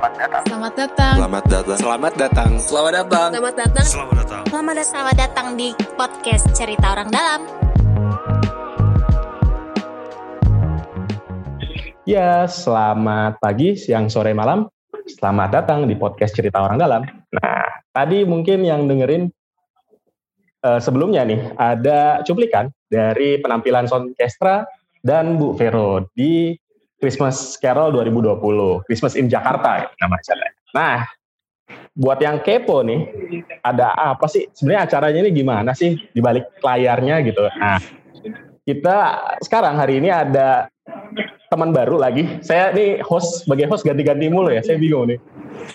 Selamat datang. Selamat datang. Selamat datang. Selamat datang. Selamat datang. Selamat datang. Selamat datang. Selamat datang. Selamat datang di podcast Cerita Orang Dalam. Ya, selamat pagi, siang, sore, malam. Selamat datang di podcast Cerita Orang Dalam. Nah, tadi mungkin yang dengerin uh, sebelumnya nih, ada cuplikan dari penampilan Soundcastra dan Bu Vero di Christmas Carol 2020, Christmas in Jakarta nama acaranya. Nah, buat yang kepo nih, ada apa sih? Sebenarnya acaranya ini gimana sih di balik layarnya gitu. Nah, kita sekarang hari ini ada teman baru lagi. Saya nih host sebagai host ganti-ganti mulu ya. Saya bingung nih.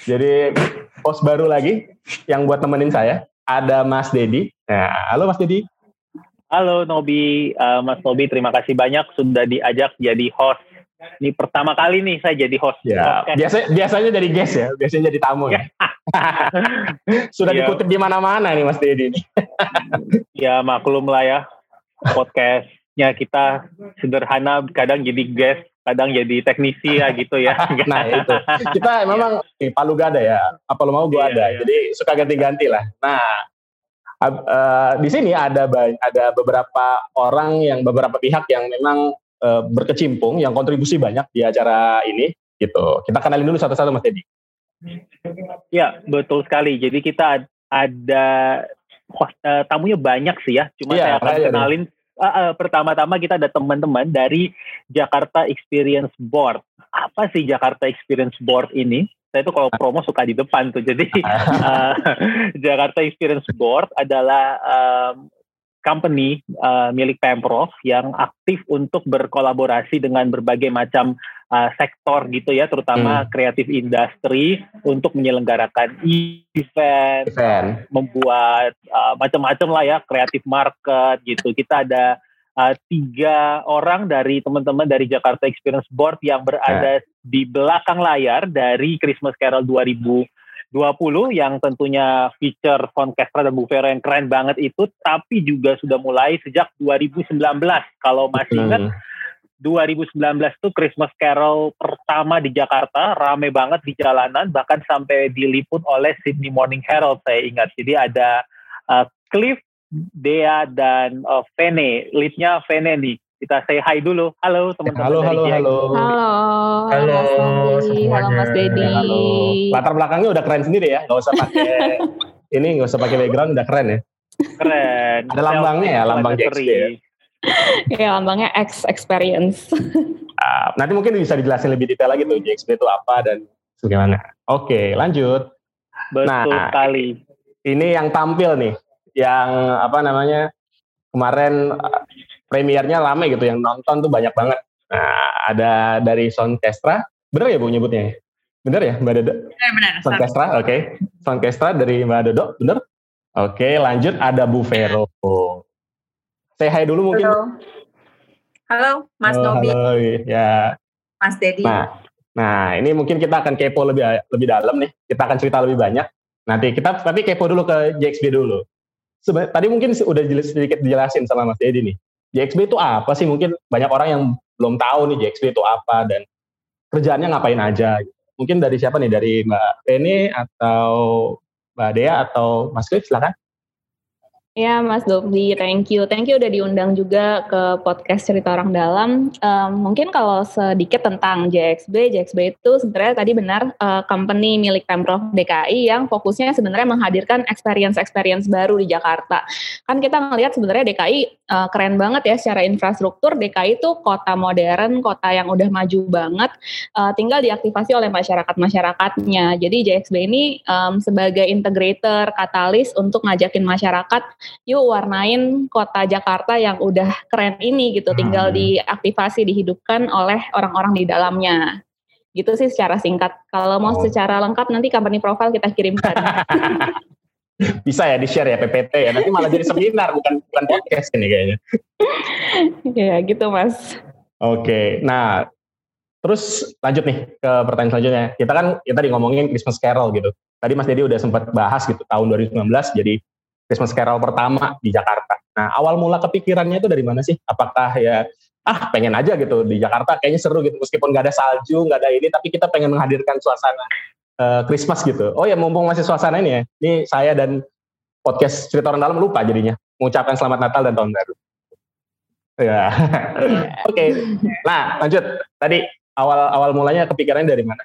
Jadi host baru lagi yang buat temenin saya ada Mas Dedi. Nah, halo Mas Dedi. Halo Nobi, uh, Mas Nobi terima kasih banyak sudah diajak jadi host ini pertama kali nih saya jadi host. Ya, podcast. biasa, biasanya jadi guest ya, biasanya jadi tamu ya. Sudah ya. dikutip di mana-mana nih Mas Dedi. ya maklum lah ya, podcastnya kita sederhana, kadang jadi guest, kadang jadi teknisi ya gitu ya. nah itu, kita memang eh, palu gada ya, apa lo mau gue ya, ada, ya. jadi suka ganti-ganti lah. Nah, uh, di sini ada ada beberapa orang yang beberapa pihak yang memang uh, berkecimpung yang kontribusi banyak di acara ini gitu. Kita kenalin dulu satu-satu Mas Teddy. Ya, betul sekali. Jadi kita ada host, uh, tamunya banyak sih ya. Cuma ya, saya akan kenalin uh, uh, pertama-tama kita ada teman-teman dari Jakarta Experience Board. Apa sih Jakarta Experience Board ini? Saya itu kalau promo suka di depan tuh. Jadi uh, Jakarta Experience Board adalah um, company uh, milik Pemprov yang aktif untuk berkolaborasi dengan berbagai macam uh, sektor gitu ya, terutama kreatif hmm. industri untuk menyelenggarakan event, event. membuat uh, macam-macam lah ya, kreatif market gitu. Kita ada uh, tiga orang dari teman-teman dari Jakarta Experience Board yang berada yeah. di belakang layar dari Christmas Carol 2000 20 yang tentunya feature Foncastra dan Bufero yang keren banget itu, tapi juga sudah mulai sejak 2019. Kalau masih ingat, hmm. 2019 itu Christmas Carol pertama di Jakarta, rame banget di jalanan, bahkan sampai diliput oleh Sydney Morning Herald saya ingat. Jadi ada uh, Cliff, Dea, dan uh, Vene. Leadnya Vene nih kita say hi dulu. Halo teman-teman halo, halo, halo. Halo. Halo. Mas Halo Mas Dedi. Halo. Latar belakangnya udah keren sendiri ya. Gak usah pakai ini gak usah pakai background udah keren ya. Keren. Ada lambangnya ya, lambang JXP ya. ya lambangnya X Experience. uh, nanti mungkin bisa dijelasin lebih detail lagi tuh JXP itu apa dan bagaimana. Oke, lanjut. Betul nah, sekali. Ini yang tampil nih, yang apa namanya kemarin premiernya lama gitu yang nonton tuh banyak banget. Nah, ada dari Soundcastra. Bener ya Bu nyebutnya? Bener ya Mbak Dodo? Bener, bener. Soundcastra, oke. Okay. Soundcastra dari Mbak Dodo, bener? Oke, okay, lanjut ada Bu Vero. Say hi dulu mungkin. Halo, halo Mas oh, Nobi. Halo, ya. Mas Dedi. Nah, nah, ini mungkin kita akan kepo lebih lebih dalam nih. Kita akan cerita lebih banyak. Nanti kita tapi kepo dulu ke JXB dulu. Seben, tadi mungkin udah sedikit dijelasin sama Mas Dedi nih. JXB itu apa sih? Mungkin banyak orang yang belum tahu nih JXB itu apa dan kerjaannya ngapain aja. Mungkin dari siapa nih? Dari Mbak Rene atau Mbak Dea atau Mas Cliff silakan. Ya Mas Dobli, thank you. Thank you udah diundang juga ke podcast Cerita Orang Dalam. Um, mungkin kalau sedikit tentang JXB, JXB itu sebenarnya tadi benar uh, company milik Pemprov DKI yang fokusnya sebenarnya menghadirkan experience-experience baru di Jakarta. Kan kita ngelihat sebenarnya DKI uh, keren banget ya secara infrastruktur. DKI itu kota modern, kota yang udah maju banget, uh, tinggal diaktifasi oleh masyarakat-masyarakatnya. Jadi JXB ini um, sebagai integrator, katalis untuk ngajakin masyarakat yuk warnain kota Jakarta yang udah keren ini gitu, tinggal hmm. diaktifasi, dihidupkan oleh orang-orang di dalamnya. Gitu sih secara singkat. Kalau mau oh. secara lengkap nanti company profile kita kirimkan. Bisa ya di share ya PPT ya. Nanti malah jadi seminar bukan bukan podcast ini kayaknya. ya gitu mas. Oke, nah terus lanjut nih ke pertanyaan selanjutnya. Kita kan kita tadi ngomongin Christmas Carol gitu. Tadi Mas Dedi udah sempat bahas gitu tahun 2019 jadi Christmas Carol pertama di Jakarta. Nah, awal mula kepikirannya itu dari mana sih? Apakah ya ah pengen aja gitu di Jakarta kayaknya seru gitu meskipun nggak ada salju nggak ada ini tapi kita pengen menghadirkan suasana uh, Christmas gitu. Oh ya mumpung masih suasana ini ya. Ini saya dan podcast cerita orang dalam lupa jadinya mengucapkan selamat Natal dan tahun baru. Ya. Oke. okay. Nah, lanjut. Tadi awal awal mulanya kepikirannya dari mana?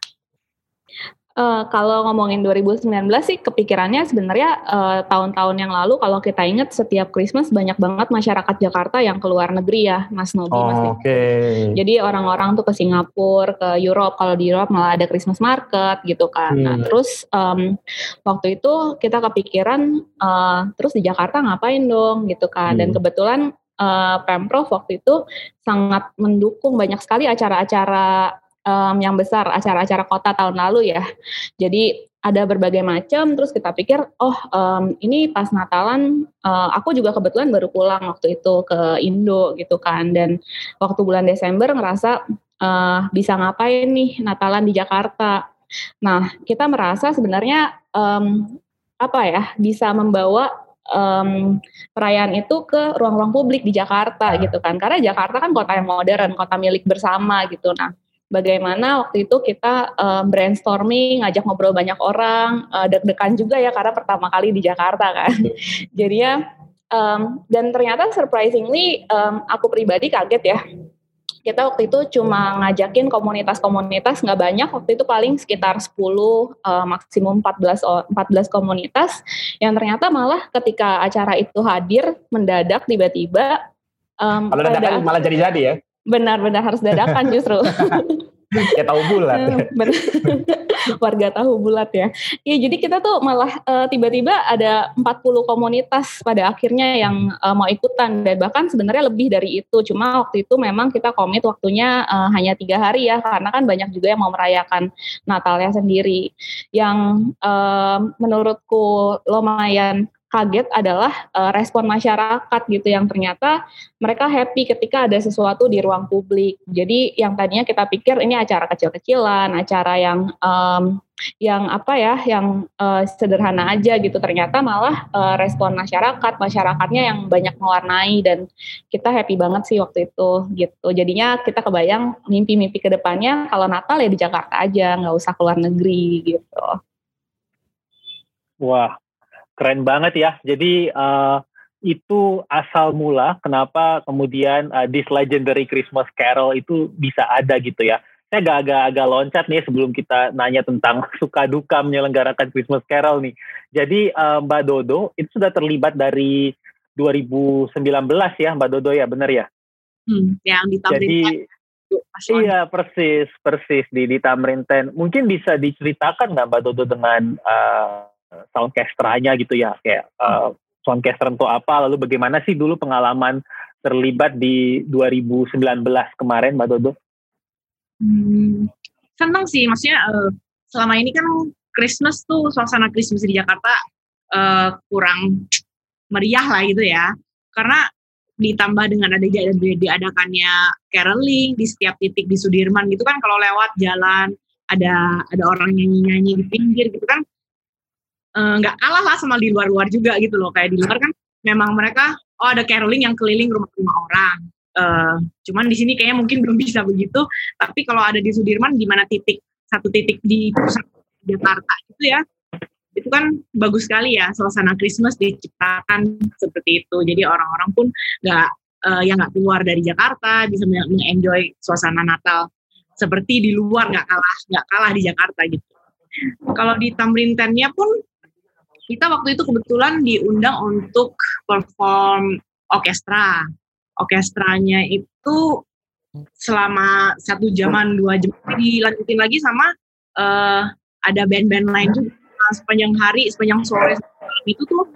Uh, kalau ngomongin 2019 sih kepikirannya sebenarnya uh, tahun-tahun yang lalu kalau kita ingat setiap Christmas banyak banget masyarakat Jakarta yang keluar negeri ya Mas Nobi oh, Mas. Oke. Okay. Jadi orang-orang tuh ke Singapura, ke Europe. Kalau di Europe malah ada Christmas market gitu kan. Nah, hmm. Nah terus um, waktu itu kita kepikiran uh, terus di Jakarta ngapain dong gitu kan. Hmm. Dan kebetulan uh, pemprov waktu itu sangat mendukung banyak sekali acara-acara um, yang besar acara-acara kota tahun lalu ya. Jadi ada berbagai macam. Terus kita pikir, oh um, ini pas Natalan, uh, aku juga kebetulan baru pulang waktu itu ke Indo gitu kan. Dan waktu bulan Desember ngerasa uh, bisa ngapain nih Natalan di Jakarta. Nah kita merasa sebenarnya um, apa ya bisa membawa um, perayaan itu ke ruang-ruang publik di Jakarta gitu kan karena Jakarta kan kota yang modern kota milik bersama gitu nah bagaimana waktu itu kita uh, brainstorming, ngajak ngobrol banyak orang, uh, deg-degan juga ya karena pertama kali di Jakarta kan. Jadi ya, um, dan ternyata surprisingly um, aku pribadi kaget ya. Kita waktu itu cuma ngajakin komunitas-komunitas nggak banyak, waktu itu paling sekitar 10 uh, maksimum 14 14 komunitas yang ternyata malah ketika acara itu hadir mendadak tiba-tiba um, kalau dadakan malah jadi-jadi ya Benar-benar harus dadakan justru. ya tahu bulat. Warga tahu bulat ya. Iya jadi kita tuh malah uh, tiba-tiba ada 40 komunitas pada akhirnya yang uh, mau ikutan dan bahkan sebenarnya lebih dari itu. Cuma waktu itu memang kita komit waktunya uh, hanya tiga hari ya karena kan banyak juga yang mau merayakan Natalnya sendiri. Yang uh, menurutku lumayan kaget adalah uh, respon masyarakat gitu yang ternyata mereka happy ketika ada sesuatu di ruang publik. Jadi yang tadinya kita pikir ini acara kecil-kecilan, acara yang um, yang apa ya, yang uh, sederhana aja gitu. Ternyata malah uh, respon masyarakat, masyarakatnya yang banyak mewarnai dan kita happy banget sih waktu itu gitu. Jadinya kita kebayang mimpi-mimpi ke depannya kalau Natal ya di Jakarta aja, nggak usah keluar negeri gitu. Wah, keren banget ya. Jadi uh, itu asal mula kenapa kemudian uh, this legendary Christmas Carol itu bisa ada gitu ya. Saya agak-agak loncat nih sebelum kita nanya tentang suka duka menyelenggarakan Christmas Carol nih. Jadi uh, Mbak Dodo itu sudah terlibat dari 2019 ya Mbak Dodo ya, benar ya? Hmm, yang di Jadi Iya persis persis di di Tamrin Ten. Mungkin bisa diceritakan nggak Mbak Dodo dengan uh, soundcasternya gitu ya kayak uh, soundcaster untuk apa lalu bagaimana sih dulu pengalaman terlibat di 2019 kemarin Mbak Dodo? Hmm, senang sih maksudnya uh, selama ini kan Christmas tuh suasana Christmas di Jakarta uh, kurang meriah lah gitu ya karena ditambah dengan ada diadakannya caroling di setiap titik di Sudirman gitu kan kalau lewat jalan ada ada orang nyanyi nyanyi di pinggir gitu kan Eh, nggak uh, kalah lah sama di luar-luar juga gitu loh. Kayak di luar kan memang mereka oh ada caroling yang keliling rumah-rumah orang. Uh, cuman di sini kayaknya mungkin belum bisa begitu. Tapi kalau ada di Sudirman di mana titik satu titik di pusat Jakarta itu ya? Itu kan bagus sekali ya suasana Christmas diciptakan seperti itu. Jadi orang-orang pun nggak uh, yang nggak keluar dari Jakarta bisa mengenjoy suasana Natal seperti di luar nggak kalah nggak kalah di Jakarta gitu. Kalau di Tamrin Tennya pun kita waktu itu kebetulan diundang untuk perform orkestra. Orkestranya itu selama satu jaman dua jam. Dilanjutin lagi sama uh, ada band-band lain juga. Nah, sepanjang hari sepanjang sore itu tuh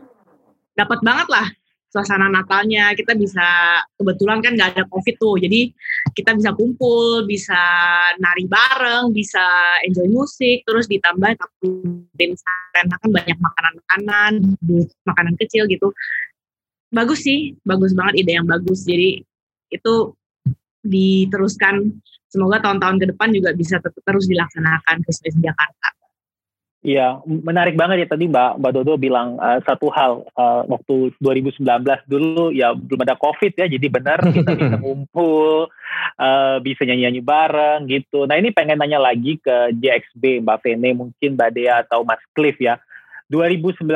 dapat banget lah suasana Natalnya kita bisa kebetulan kan nggak ada covid tuh jadi kita bisa kumpul bisa nari bareng bisa enjoy musik terus ditambah tim karena kan banyak makanan-makanan makanan kecil gitu. Bagus sih bagus banget ide yang bagus. Jadi itu diteruskan semoga tahun-tahun ke depan juga bisa tetap terus dilaksanakan Christmas Jakarta Iya, menarik banget ya tadi Mbak Mbak Dodo bilang uh, satu hal uh, waktu 2019 dulu ya belum ada COVID ya, jadi benar kita bisa ngumpul, uh, bisa nyanyi-nyanyi bareng gitu. Nah ini pengen nanya lagi ke JXB Mbak Vene, mungkin Mbak Dea atau Mas Cliff ya. 2019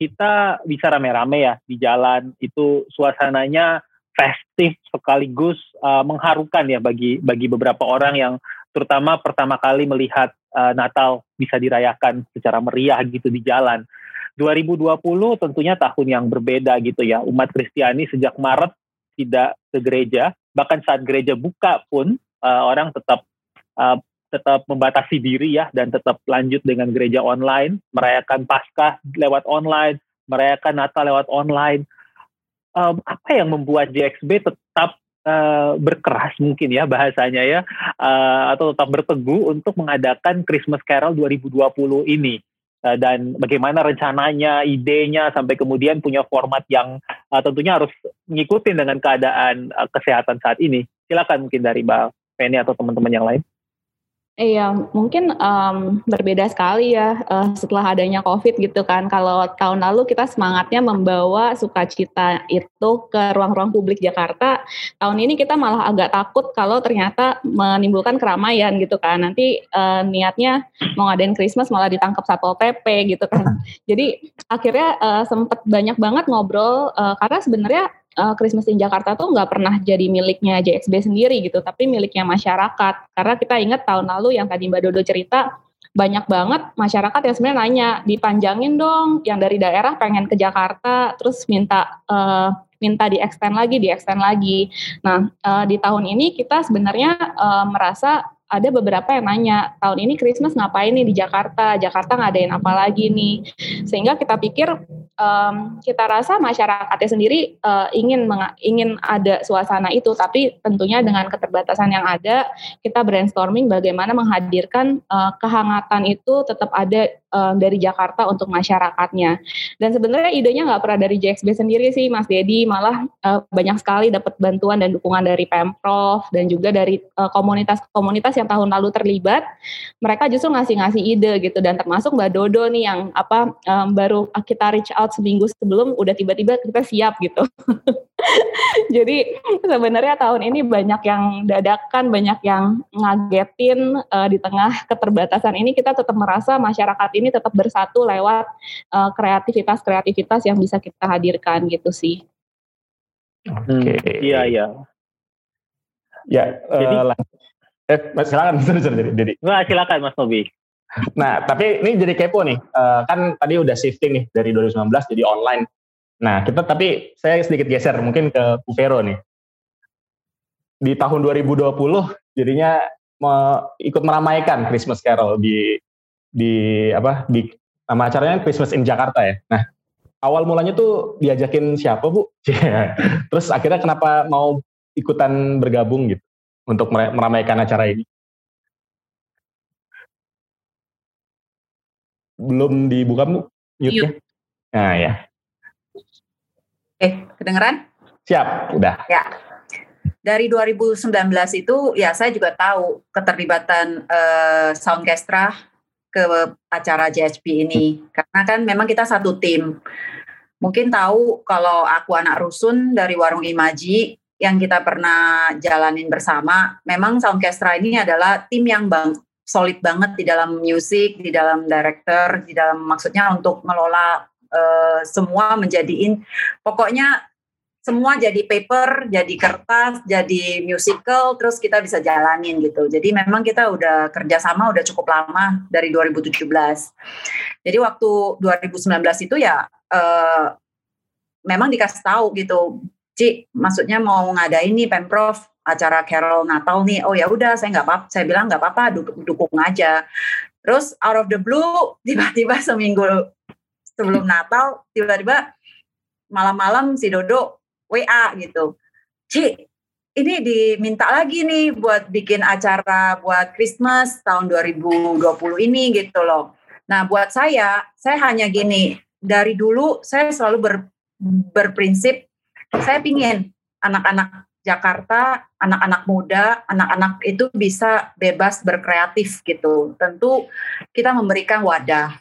kita bisa rame-rame ya di jalan, itu suasananya festif sekaligus uh, mengharukan ya bagi bagi beberapa orang yang terutama pertama kali melihat uh, Natal bisa dirayakan secara meriah gitu di jalan. 2020 tentunya tahun yang berbeda gitu ya. Umat Kristiani sejak Maret tidak ke gereja, bahkan saat gereja buka pun uh, orang tetap uh, tetap membatasi diri ya dan tetap lanjut dengan gereja online, merayakan Paskah lewat online, merayakan Natal lewat online. Um, apa yang membuat JXB tetap uh, berkeras mungkin ya bahasanya ya uh, atau tetap berteguh untuk mengadakan Christmas Carol 2020 ini uh, dan bagaimana rencananya, idenya sampai kemudian punya format yang uh, tentunya harus mengikuti dengan keadaan uh, kesehatan saat ini. Silakan mungkin dari Mbak Penny atau teman-teman yang lain. Iya, mungkin um, berbeda sekali ya uh, setelah adanya COVID gitu kan. Kalau tahun lalu kita semangatnya membawa sukacita itu ke ruang-ruang publik Jakarta, tahun ini kita malah agak takut kalau ternyata menimbulkan keramaian gitu kan. Nanti uh, niatnya mau ngadain Christmas malah ditangkap Satpol PP gitu kan. Jadi akhirnya uh, sempet banyak banget ngobrol uh, karena sebenarnya uh, Christmas in Jakarta tuh nggak pernah jadi miliknya JXB sendiri gitu, tapi miliknya masyarakat. Karena kita ingat tahun lalu yang tadi Mbak Dodo cerita, banyak banget masyarakat yang sebenarnya nanya, dipanjangin dong, yang dari daerah pengen ke Jakarta, terus minta uh, minta di extend lagi, di extend lagi. Nah, uh, di tahun ini kita sebenarnya uh, merasa ada beberapa yang nanya tahun ini Christmas ngapain nih di Jakarta? Jakarta ngadain apa lagi nih? Sehingga kita pikir um, kita rasa masyarakatnya sendiri uh, ingin ingin ada suasana itu. Tapi tentunya dengan keterbatasan yang ada kita brainstorming bagaimana menghadirkan uh, kehangatan itu tetap ada uh, dari Jakarta untuk masyarakatnya. Dan sebenarnya idenya nggak pernah dari JXB sendiri sih Mas Dedi. Malah uh, banyak sekali dapat bantuan dan dukungan dari pemprov dan juga dari komunitas-komunitas yang tahun lalu terlibat, mereka justru ngasih-ngasih ide gitu. Dan termasuk Mbak Dodo nih yang apa um, baru kita reach out seminggu sebelum udah tiba-tiba kita siap gitu. Jadi sebenarnya tahun ini banyak yang dadakan, banyak yang ngagetin uh, di tengah keterbatasan ini. Kita tetap merasa masyarakat ini tetap bersatu lewat uh, kreativitas-kreativitas yang bisa kita hadirkan gitu sih. Oke. Okay. Hmm, iya, iya. Ya, Jadi, uh, Eh, silakan, jadi. Nah, silakan Mas Nobi. Nah, tapi ini jadi kepo nih. Uh, kan tadi udah shifting nih dari 2019 jadi online. Nah, kita tapi saya sedikit geser mungkin ke Vero nih. Di tahun 2020 jadinya me, ikut meramaikan Christmas Carol di di apa di nama acaranya Christmas in Jakarta ya. Nah, awal mulanya tuh diajakin siapa Bu? Terus akhirnya kenapa mau ikutan bergabung gitu? untuk meramaikan acara ini? Belum dibuka Bu mute Nah ya. Eh, kedengeran? Siap, udah. Ya. Dari 2019 itu ya saya juga tahu keterlibatan uh, Soundcastra ke acara JSP ini. Karena kan memang kita satu tim. Mungkin tahu kalau aku anak rusun dari Warung Imaji, yang kita pernah jalanin bersama, memang Soundcastra ini adalah tim yang bang, solid banget di dalam musik, di dalam director, di dalam maksudnya untuk ngelola uh, semua menjadiin pokoknya semua jadi paper, jadi kertas, jadi musical, terus kita bisa jalanin gitu. Jadi memang kita udah kerjasama udah cukup lama dari 2017. Jadi waktu 2019 itu ya uh, memang dikasih tahu gitu Ci, maksudnya mau ngadain nih pemprov acara Carol Natal nih. Oh ya udah, saya nggak apa, saya bilang nggak apa-apa, dukung, dukung aja. Terus out of the blue, tiba-tiba seminggu sebelum Natal, tiba-tiba malam-malam si Dodo WA gitu. Ci, ini diminta lagi nih buat bikin acara buat Christmas tahun 2020 ini gitu loh. Nah buat saya, saya hanya gini, dari dulu saya selalu ber, berprinsip saya pingin anak-anak Jakarta, anak-anak muda, anak-anak itu bisa bebas berkreatif gitu. Tentu kita memberikan wadah.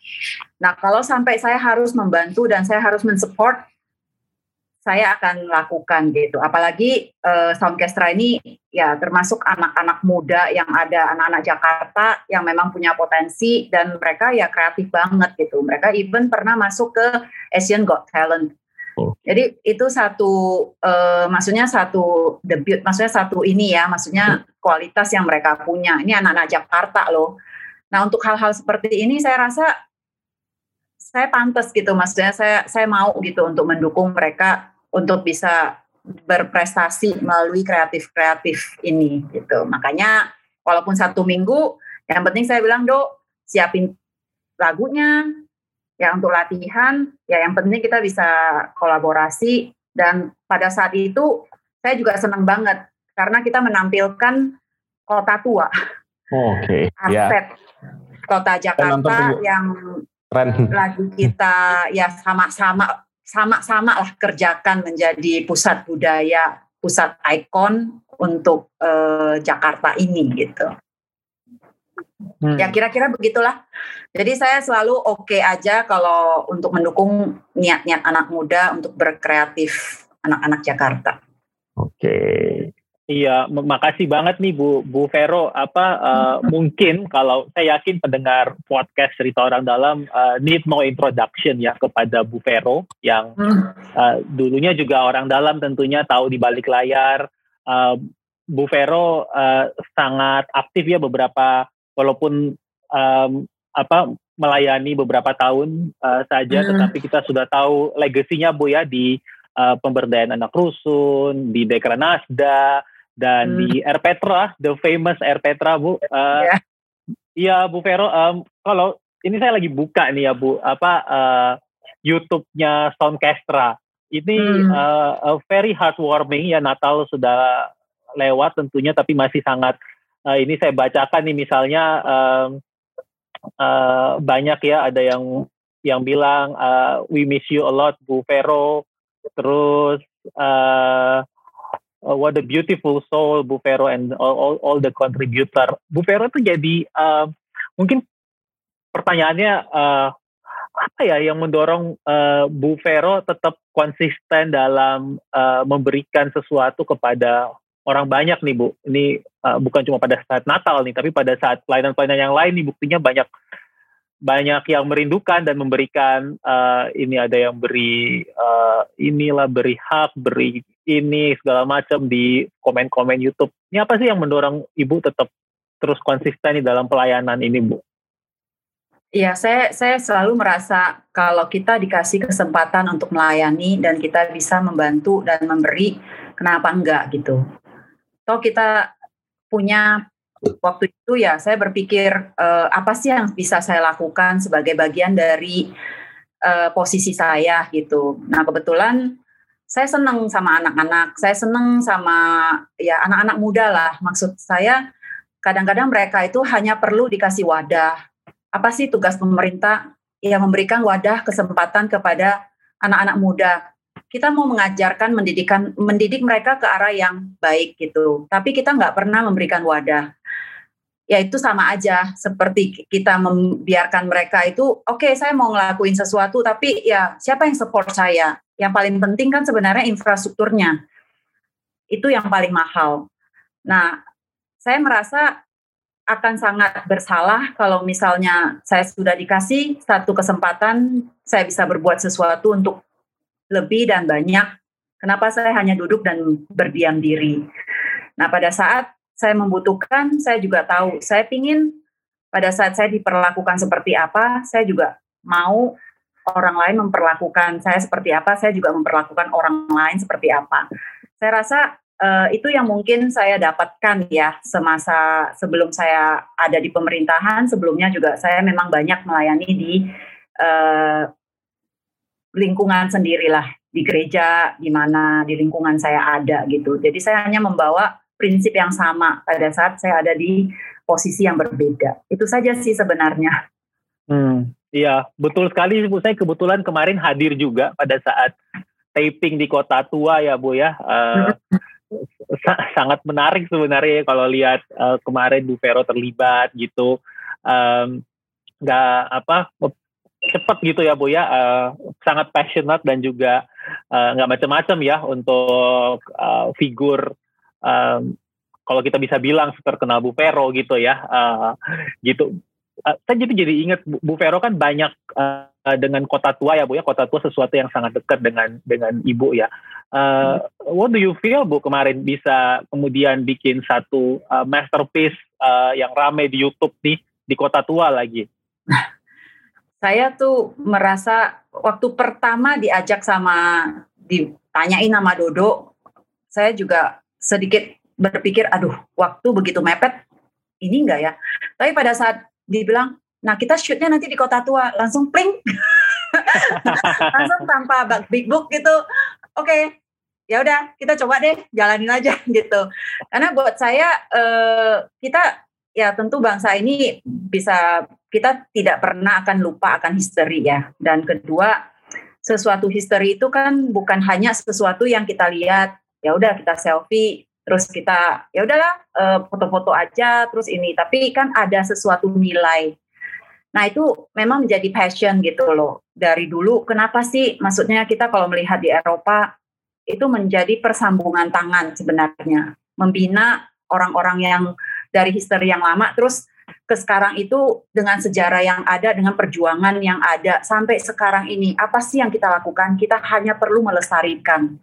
Nah, kalau sampai saya harus membantu dan saya harus mensupport, saya akan lakukan gitu. Apalagi uh, Soundcastra ini ya termasuk anak-anak muda yang ada anak-anak Jakarta yang memang punya potensi dan mereka ya kreatif banget gitu. Mereka even pernah masuk ke Asian Got Talent Oh. Jadi itu satu, uh, maksudnya satu debut, maksudnya satu ini ya, maksudnya kualitas yang mereka punya. Ini anak-anak Jakarta loh. Nah untuk hal-hal seperti ini saya rasa saya pantas gitu, maksudnya saya saya mau gitu untuk mendukung mereka untuk bisa berprestasi melalui kreatif-kreatif ini gitu. Makanya walaupun satu minggu, yang penting saya bilang dok siapin lagunya, ya untuk latihan ya yang penting kita bisa kolaborasi dan pada saat itu saya juga senang banget karena kita menampilkan kota tua Oke. Okay. Ya. Aset yeah. kota Jakarta yang Keren. lagi kita ya sama-sama sama-sama lah kerjakan menjadi pusat budaya, pusat ikon untuk uh, Jakarta ini gitu. Hmm. Ya kira-kira begitulah. Jadi saya selalu oke okay aja kalau untuk mendukung niat-niat anak muda untuk berkreatif anak-anak Jakarta. Oke. Okay. Iya, makasih banget nih Bu Bu Vero. Apa uh, mungkin kalau saya yakin pendengar podcast cerita orang dalam uh, need no introduction ya kepada Bu Vero yang uh, dulunya juga orang dalam tentunya tahu di balik layar. Uh, Bu Vero uh, sangat aktif ya beberapa walaupun um, apa melayani beberapa tahun uh, saja, hmm. tetapi kita sudah tahu legasinya Bu ya di uh, pemberdayaan anak rusun, di Dekranasda dan hmm. di Air Petra, the famous Air Petra Bu. Uh, yeah. Iya Bu Vero, um, kalau ini saya lagi buka nih ya Bu, apa uh, YouTube-nya Soundcastra. Ini hmm. uh, very heartwarming ya Natal sudah lewat tentunya, tapi masih sangat uh, ini saya bacakan nih misalnya um, uh, banyak ya ada yang yang bilang uh, we miss you a lot Bu Vero terus uh, what a beautiful soul Bu Vero and all, all, all the contributor Bu Vero itu jadi uh, mungkin pertanyaannya uh, apa ya yang mendorong uh, Bu Vero tetap konsisten dalam uh, memberikan sesuatu kepada orang banyak nih Bu. Ini uh, bukan cuma pada saat Natal nih, tapi pada saat pelayanan-pelayanan yang lain nih buktinya banyak banyak yang merindukan dan memberikan uh, ini ada yang beri uh, inilah beri hak, beri ini segala macam di komen-komen YouTube. Ini apa sih yang mendorong Ibu tetap terus konsisten di dalam pelayanan ini, Bu? Iya, saya saya selalu merasa kalau kita dikasih kesempatan untuk melayani dan kita bisa membantu dan memberi, kenapa enggak gitu toh kita punya waktu itu ya saya berpikir uh, apa sih yang bisa saya lakukan sebagai bagian dari uh, posisi saya gitu. Nah kebetulan saya senang sama anak-anak, saya senang sama ya anak-anak muda lah. Maksud saya kadang-kadang mereka itu hanya perlu dikasih wadah. Apa sih tugas pemerintah? Ya memberikan wadah kesempatan kepada anak-anak muda kita mau mengajarkan mendidikan mendidik mereka ke arah yang baik gitu tapi kita nggak pernah memberikan wadah ya itu sama aja seperti kita membiarkan mereka itu oke okay, saya mau ngelakuin sesuatu tapi ya siapa yang support saya yang paling penting kan sebenarnya infrastrukturnya itu yang paling mahal nah saya merasa akan sangat bersalah kalau misalnya saya sudah dikasih satu kesempatan saya bisa berbuat sesuatu untuk lebih dan banyak. Kenapa saya hanya duduk dan berdiam diri? Nah, pada saat saya membutuhkan, saya juga tahu. Saya ingin pada saat saya diperlakukan seperti apa, saya juga mau orang lain memperlakukan saya seperti apa, saya juga memperlakukan orang lain seperti apa. Saya rasa uh, itu yang mungkin saya dapatkan ya semasa sebelum saya ada di pemerintahan. Sebelumnya juga saya memang banyak melayani di uh, lingkungan sendirilah di gereja di mana di lingkungan saya ada gitu. Jadi saya hanya membawa prinsip yang sama pada saat saya ada di posisi yang berbeda. Itu saja sih sebenarnya. Hmm, iya, betul sekali Bu. Saya kebetulan kemarin hadir juga pada saat taping di Kota Tua ya Bu ya. Uh, sangat menarik sebenarnya kalau lihat uh, kemarin Bu Vero terlibat gitu um, apa cepat gitu ya Bu ya uh, sangat passionate dan juga nggak uh, macam-macam ya untuk uh, figur um, kalau kita bisa bilang terkenal Bu Vero gitu ya uh, gitu uh, saya jadi jadi ingat Bu, Bu Vero kan banyak uh, dengan kota tua ya Bu ya. Kota tua sesuatu yang sangat dekat dengan dengan Ibu ya. Uh, what do you feel Bu kemarin bisa kemudian bikin satu uh, masterpiece uh, yang rame di YouTube nih di kota tua lagi? Saya tuh merasa waktu pertama diajak sama ditanyain nama Dodo saya juga sedikit berpikir, aduh, waktu begitu mepet, ini enggak ya. Tapi pada saat dibilang, nah kita shootnya nanti di kota tua, langsung pling, langsung tanpa big book gitu. Oke, okay, ya udah kita coba deh jalanin aja gitu. Karena buat saya eh, kita ya tentu bangsa ini bisa kita tidak pernah akan lupa akan history ya. Dan kedua sesuatu history itu kan bukan hanya sesuatu yang kita lihat ya udah kita selfie terus kita ya udahlah uh, foto-foto aja terus ini. Tapi kan ada sesuatu nilai. Nah itu memang menjadi passion gitu loh. Dari dulu kenapa sih? Maksudnya kita kalau melihat di Eropa itu menjadi persambungan tangan sebenarnya. Membina orang-orang yang dari histori yang lama terus ke sekarang itu dengan sejarah yang ada dengan perjuangan yang ada sampai sekarang ini. Apa sih yang kita lakukan? Kita hanya perlu melestarikan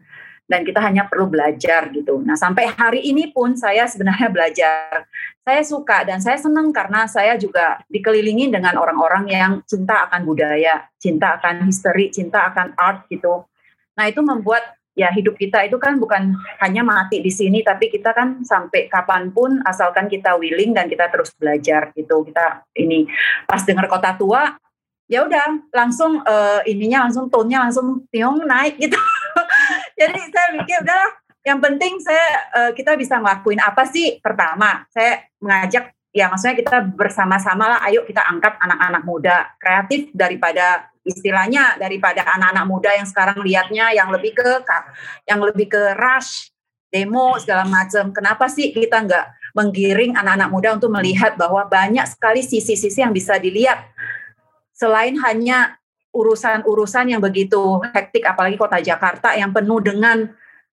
dan kita hanya perlu belajar gitu. Nah, sampai hari ini pun saya sebenarnya belajar. Saya suka dan saya senang karena saya juga dikelilingi dengan orang-orang yang cinta akan budaya, cinta akan history, cinta akan art gitu. Nah, itu membuat ya hidup kita itu kan bukan hanya mati di sini tapi kita kan sampai kapan pun asalkan kita willing dan kita terus belajar gitu. Kita ini pas dengar kota tua ya udah langsung uh, ininya langsung tone-nya langsung tiung naik gitu. Jadi saya mikir udah yang penting saya uh, kita bisa ngelakuin apa sih? Pertama, saya mengajak ya maksudnya kita bersama-sama lah ayo kita angkat anak-anak muda. Kreatif daripada istilahnya daripada anak-anak muda yang sekarang lihatnya yang lebih ke yang lebih ke rush demo segala macam kenapa sih kita nggak menggiring anak-anak muda untuk melihat bahwa banyak sekali sisi-sisi yang bisa dilihat? Selain hanya urusan-urusan yang begitu hektik apalagi kota Jakarta yang penuh dengan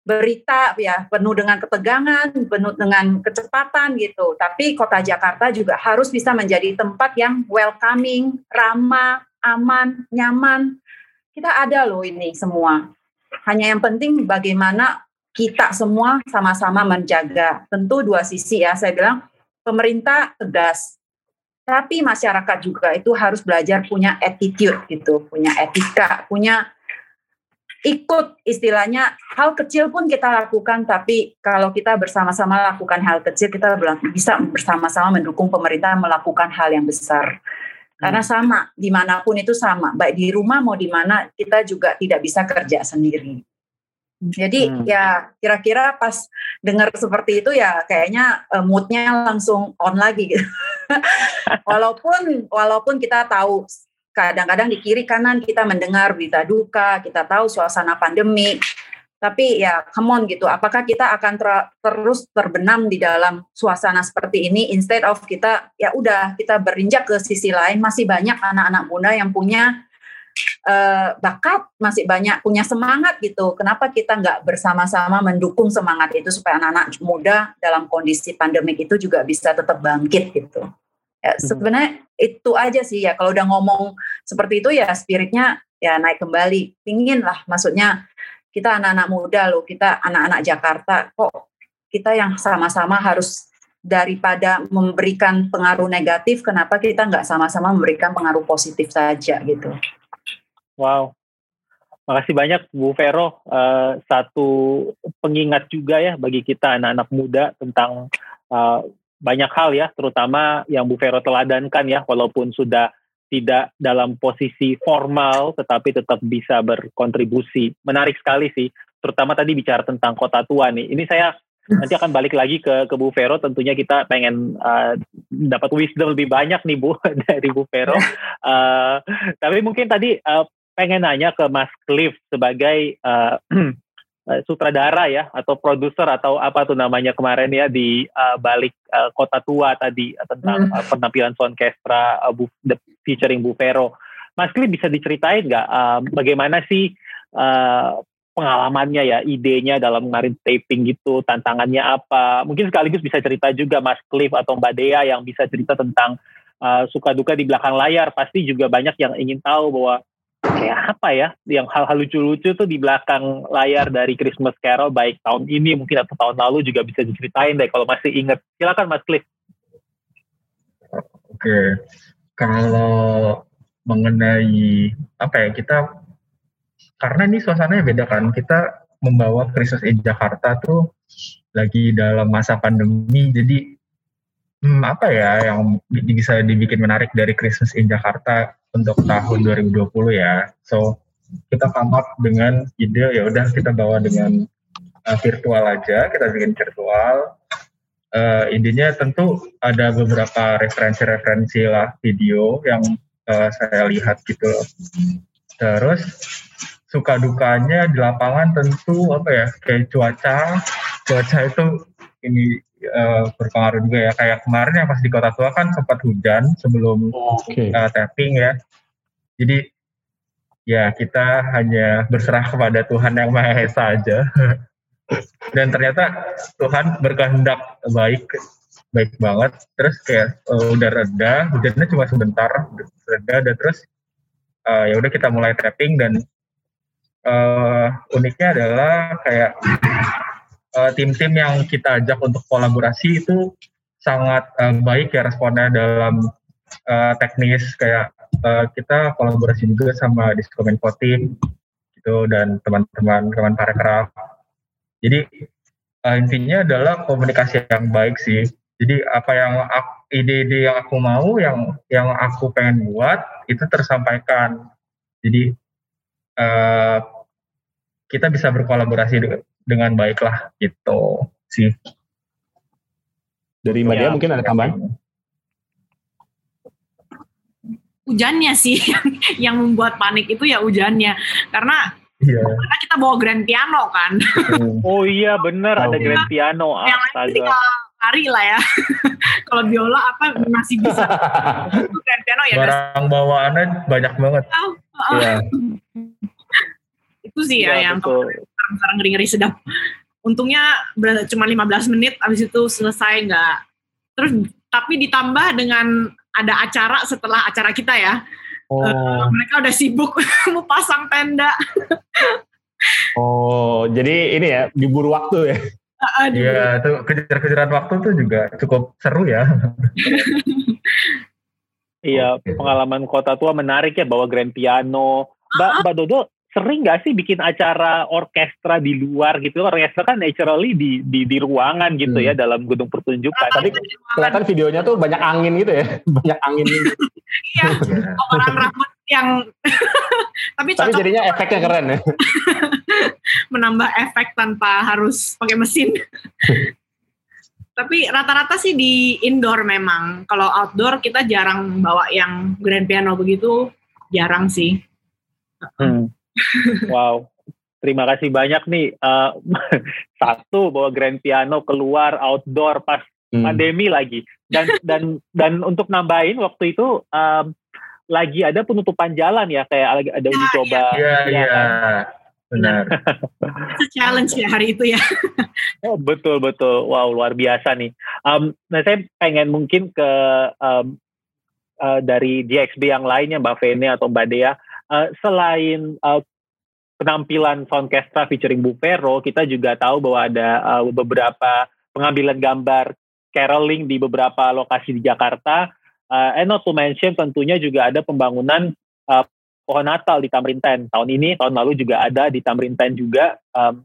berita ya penuh dengan ketegangan penuh dengan kecepatan gitu. Tapi kota Jakarta juga harus bisa menjadi tempat yang welcoming ramah aman nyaman. Kita ada loh ini semua. Hanya yang penting bagaimana kita semua sama-sama menjaga. Tentu dua sisi ya saya bilang pemerintah tegas tapi masyarakat juga itu harus belajar punya attitude gitu, punya etika, punya ikut istilahnya hal kecil pun kita lakukan tapi kalau kita bersama-sama lakukan hal kecil kita bisa bersama-sama mendukung pemerintah melakukan hal yang besar karena hmm. sama di mana pun itu sama baik di rumah mau di mana kita juga tidak bisa kerja sendiri jadi hmm. ya kira-kira pas dengar seperti itu ya kayaknya uh, moodnya langsung on lagi gitu. walaupun walaupun kita tahu kadang-kadang di kiri kanan kita mendengar berita duka, kita tahu suasana pandemi, tapi ya come on gitu, apakah kita akan ter terus terbenam di dalam suasana seperti ini instead of kita ya udah kita berinjak ke sisi lain masih banyak anak-anak muda yang punya uh, bakat masih banyak punya semangat gitu. Kenapa kita nggak bersama-sama mendukung semangat itu supaya anak-anak muda dalam kondisi pandemik itu juga bisa tetap bangkit gitu. Ya, hmm. sebenarnya itu aja sih ya. Kalau udah ngomong seperti itu ya spiritnya ya naik kembali. Pingin lah, maksudnya kita anak-anak muda loh, kita anak-anak Jakarta kok kita yang sama-sama harus daripada memberikan pengaruh negatif, kenapa kita nggak sama-sama memberikan pengaruh positif saja gitu. Wow. Makasih banyak Bu Vero, uh, satu pengingat juga ya bagi kita anak-anak muda tentang uh, banyak hal ya, terutama yang Bu Vero teladankan ya, walaupun sudah tidak dalam posisi formal, tetapi tetap bisa berkontribusi. Menarik sekali sih, terutama tadi bicara tentang kota tua nih. Ini saya nanti akan balik lagi ke ke Bu Vero. Tentunya kita pengen uh, dapat wisdom lebih banyak nih Bu dari Bu Vero. Uh, tapi mungkin tadi uh, pengen nanya ke Mas Cliff sebagai uh, sutradara ya atau produser atau apa tuh namanya kemarin ya di uh, balik uh, kota tua tadi tentang uh, penampilan Soundcastra uh, Bu, the featuring Bu Vero. Mas Kli bisa diceritain nggak uh, bagaimana sih uh, pengalamannya ya, idenya dalam kemarin taping gitu, tantangannya apa? Mungkin sekaligus bisa cerita juga Mas Cliff atau Mbak Dea yang bisa cerita tentang uh, suka duka di belakang layar. Pasti juga banyak yang ingin tahu bahwa kayak apa ya, yang hal-hal lucu-lucu tuh di belakang layar dari Christmas Carol baik tahun ini mungkin atau tahun lalu juga bisa diceritain deh kalau masih inget. Silakan Mas Cliff. Oke, kalau mengenai apa ya kita karena ini suasananya beda kan kita membawa Christmas in Jakarta tuh lagi dalam masa pandemi jadi hmm, apa ya yang bisa dibikin menarik dari Christmas in Jakarta untuk tahun 2020 ya? So kita come dengan ide ya udah kita bawa dengan uh, virtual aja kita bikin virtual. Uh, intinya tentu ada beberapa referensi-referensi lah video yang uh, saya lihat gitu terus suka dukanya di lapangan tentu apa ya kayak cuaca. Cuaca itu ini uh, berpengaruh juga ya. Kayak kemarin yang pas di kota tua kan sempat hujan sebelum okay. uh, eh, tapping ya. Jadi ya kita hanya berserah kepada Tuhan yang Maha Esa aja. Dan ternyata Tuhan berkehendak baik baik banget. Terus kayak uh, udah reda hujannya cuma sebentar reda dan terus uh, ya udah kita mulai tapping dan uh, uniknya adalah kayak uh, tim-tim yang kita ajak untuk kolaborasi itu sangat uh, baik ya responnya dalam uh, teknis kayak uh, kita kolaborasi juga sama Discomen Team gitu dan teman-teman teman parekraf. Jadi uh, intinya adalah komunikasi yang baik sih. Jadi apa yang ide-ide yang aku mau, yang yang aku pengen buat itu tersampaikan. Jadi uh, kita bisa berkolaborasi dengan baik lah gitu sih. Dari Mbak ya, mungkin ada tambahan? Hujannya sih yang membuat panik itu ya hujannya karena Iya. Karena kita bawa grand piano kan. Hmm. Oh iya bener oh, ada grand piano. Yang lain tinggal hari lah ya. Kalau biola apa masih bisa. grand piano ya. Barang bawaannya banyak banget. Oh, oh. Iya itu sih ya, ya yang sekarang ngeri ngeri sedap untungnya cuma 15 menit habis itu selesai nggak. Terus tapi ditambah dengan ada acara setelah acara kita ya. Oh. uh, mereka udah sibuk mau pasang tenda. Oh jadi ini ya diburu waktu ya? Iya, tuh kejar-kejaran waktu tuh juga cukup seru ya. iya, pengalaman kota tua menarik ya bawa grand piano. Mbak, Mbak Dodo sering nggak sih bikin acara orkestra di luar gitu? Orkestra kan naturally di di, di ruangan gitu ya, hmm. ya dalam gedung pertunjukan. Tapi kelihatan videonya tuh banyak angin gitu ya, banyak angin. Iya, orang rambut yang tapi, tapi jadinya efeknya keren ya. Menambah efek tanpa harus pakai mesin. tapi rata-rata sih di indoor memang. Kalau outdoor kita jarang bawa yang grand piano begitu, jarang sih. Hmm. Wow, terima kasih banyak nih. Uh, satu bawa grand piano keluar outdoor pas hmm. pandemi lagi. Dan dan dan untuk nambahin waktu itu um, lagi ada penutupan jalan ya kayak lagi ada uji ya, coba. Iya iya. Ya, kan? Benar. challenge ya hari itu ya. oh, betul betul. Wow luar biasa nih. Um, nah saya pengen mungkin ke um, uh, dari DXB yang lainnya Mbak Vene atau Mbak Dea uh, selain uh, penampilan Soundcastra featuring Bu Vero, kita juga tahu bahwa ada uh, beberapa pengambilan gambar caroling di beberapa lokasi di Jakarta. Uh, and not to mention tentunya juga ada pembangunan uh, pohon Natal di Tamrin Ten. Tahun ini, tahun lalu juga ada di Tamrin Ten juga. Um,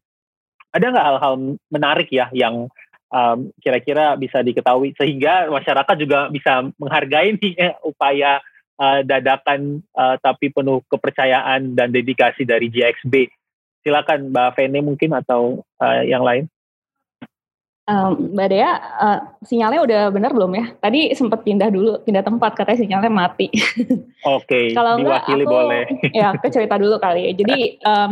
ada nggak hal-hal menarik ya yang um, kira-kira bisa diketahui sehingga masyarakat juga bisa menghargai nih eh, upaya uh, dadakan uh, tapi penuh kepercayaan dan dedikasi dari JXB. Silakan Mbak Vene mungkin atau uh, yang lain. Um, Mbak Dea, uh, sinyalnya udah benar belum ya? Tadi sempat pindah dulu, pindah tempat katanya sinyalnya mati. Oke, okay, Kalau enggak, aku, boleh. ya, aku cerita dulu kali ya. Jadi um,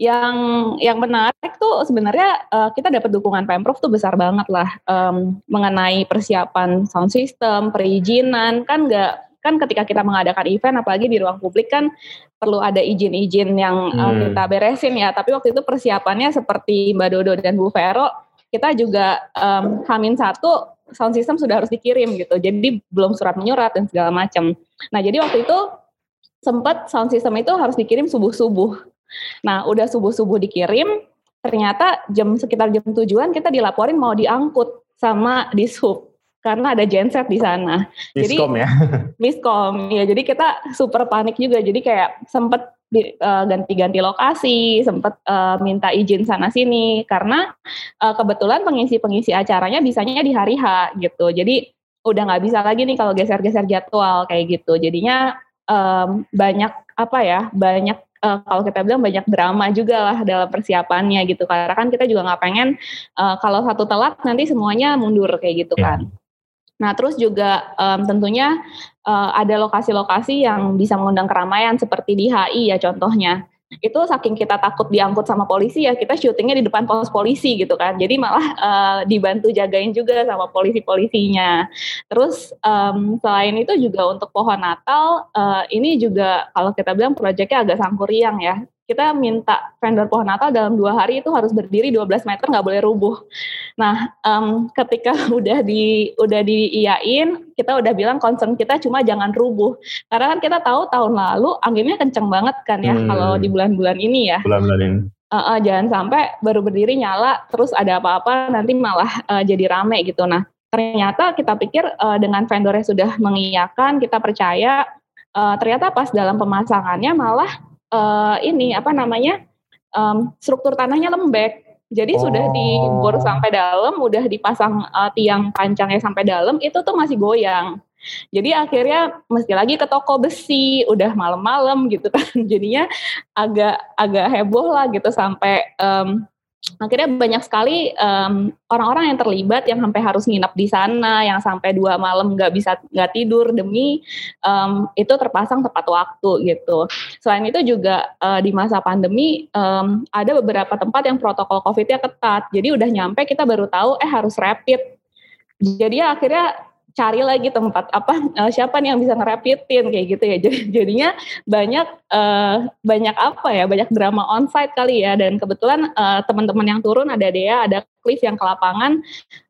yang yang menarik tuh sebenarnya uh, kita dapat dukungan pemprov tuh besar banget lah um, mengenai persiapan sound system, perizinan kan nggak kan ketika kita mengadakan event apalagi di ruang publik kan perlu ada izin-izin yang hmm. kita beresin ya. Tapi waktu itu persiapannya seperti Mbak Dodo dan Bu Vero kita juga um, Hamin satu sound system sudah harus dikirim gitu. Jadi belum surat menyurat dan segala macam. Nah jadi waktu itu sempat sound system itu harus dikirim subuh-subuh. Nah udah subuh-subuh dikirim, ternyata jam sekitar jam tujuan kita dilaporin mau diangkut sama dishub karena ada genset di sana. Miskom jadi, ya? Miskom, ya. Jadi kita super panik juga. Jadi kayak sempet uh, ganti-ganti lokasi, sempat uh, minta izin sana sini karena uh, kebetulan pengisi-pengisi acaranya bisanya di hari H gitu. Jadi udah nggak bisa lagi nih kalau geser-geser jadwal kayak gitu. Jadinya um, banyak apa ya, banyak uh, kalau kita bilang banyak drama juga lah dalam persiapannya gitu. Karena kan kita juga nggak pengen uh, kalau satu telat nanti semuanya mundur kayak gitu yeah. kan. Nah, terus juga um, tentunya uh, ada lokasi-lokasi yang bisa mengundang keramaian seperti di HI ya contohnya. Itu saking kita takut diangkut sama polisi ya kita syutingnya di depan pos polisi gitu kan. Jadi malah uh, dibantu jagain juga sama polisi-polisinya. Terus um, selain itu juga untuk pohon Natal uh, ini juga kalau kita bilang proyeknya agak sangkuriang ya kita minta vendor pohon Natal dalam dua hari itu harus berdiri 12 meter nggak boleh rubuh. Nah, um, ketika udah di udah diiyain, kita udah bilang concern kita cuma jangan rubuh. Karena kan kita tahu tahun lalu anginnya kenceng banget kan ya hmm. kalau di bulan-bulan ini ya. Bulan-bulan ini. Uh, uh, jangan sampai baru berdiri nyala terus ada apa-apa nanti malah uh, jadi rame gitu. Nah, ternyata kita pikir uh, dengan vendornya sudah mengiyakan, kita percaya uh, ternyata pas dalam pemasangannya malah uh, ini apa namanya um, struktur tanahnya lembek. Jadi oh. sudah dibor sampai dalam, udah dipasang uh, tiang pancangnya sampai dalam, itu tuh masih goyang. Jadi akhirnya mesti lagi ke toko besi, udah malam-malam gitu kan. Jadinya agak agak heboh lah gitu sampai um, akhirnya banyak sekali um, orang-orang yang terlibat yang sampai harus nginap di sana, yang sampai dua malam nggak bisa nggak tidur demi um, itu terpasang tepat waktu gitu. Selain itu juga uh, di masa pandemi um, ada beberapa tempat yang protokol COVID-nya ketat, jadi udah nyampe kita baru tahu eh harus rapid. Jadi ya akhirnya cari lagi tempat apa uh, siapa nih yang bisa ngerapitin kayak gitu ya. Jadi jadinya banyak uh, banyak apa ya banyak drama onsite kali ya. Dan kebetulan uh, teman-teman yang turun ada dia ada Cliff yang ke lapangan.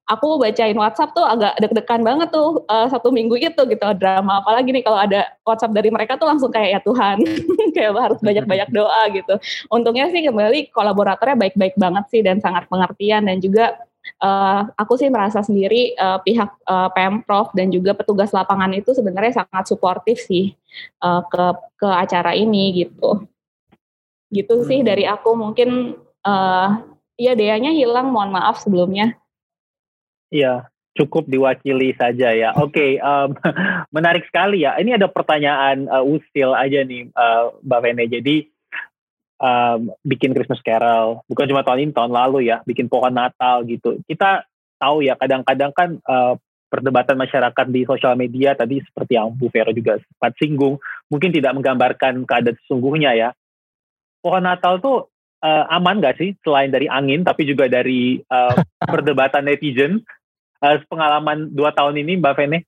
Aku bacain WhatsApp tuh agak deg-degan banget tuh uh, satu minggu itu gitu drama. Apalagi nih kalau ada WhatsApp dari mereka tuh langsung kayak ya Tuhan kayak harus banyak-banyak doa gitu. Untungnya sih kembali kolaboratornya baik-baik banget sih dan sangat pengertian dan juga uh, aku sih merasa sendiri uh, pihak uh, pemprov dan juga petugas lapangan itu sebenarnya sangat suportif sih uh, ke ke acara ini gitu gitu hmm. sih dari aku mungkin uh, ya deanya hilang mohon maaf sebelumnya iya cukup diwakili saja ya. Oke, okay, um, menarik sekali ya. Ini ada pertanyaan uh, usil aja nih, uh, Mbak Vene. Jadi um, bikin Christmas Carol. Bukan cuma tahun ini tahun lalu ya bikin pohon Natal gitu. Kita tahu ya kadang-kadang kan uh, perdebatan masyarakat di sosial media tadi seperti yang Bu Vero juga sempat singgung mungkin tidak menggambarkan keadaan sesungguhnya ya. Pohon Natal tuh uh, aman gak sih selain dari angin tapi juga dari uh, perdebatan netizen? Uh, pengalaman dua tahun ini Mbak Vene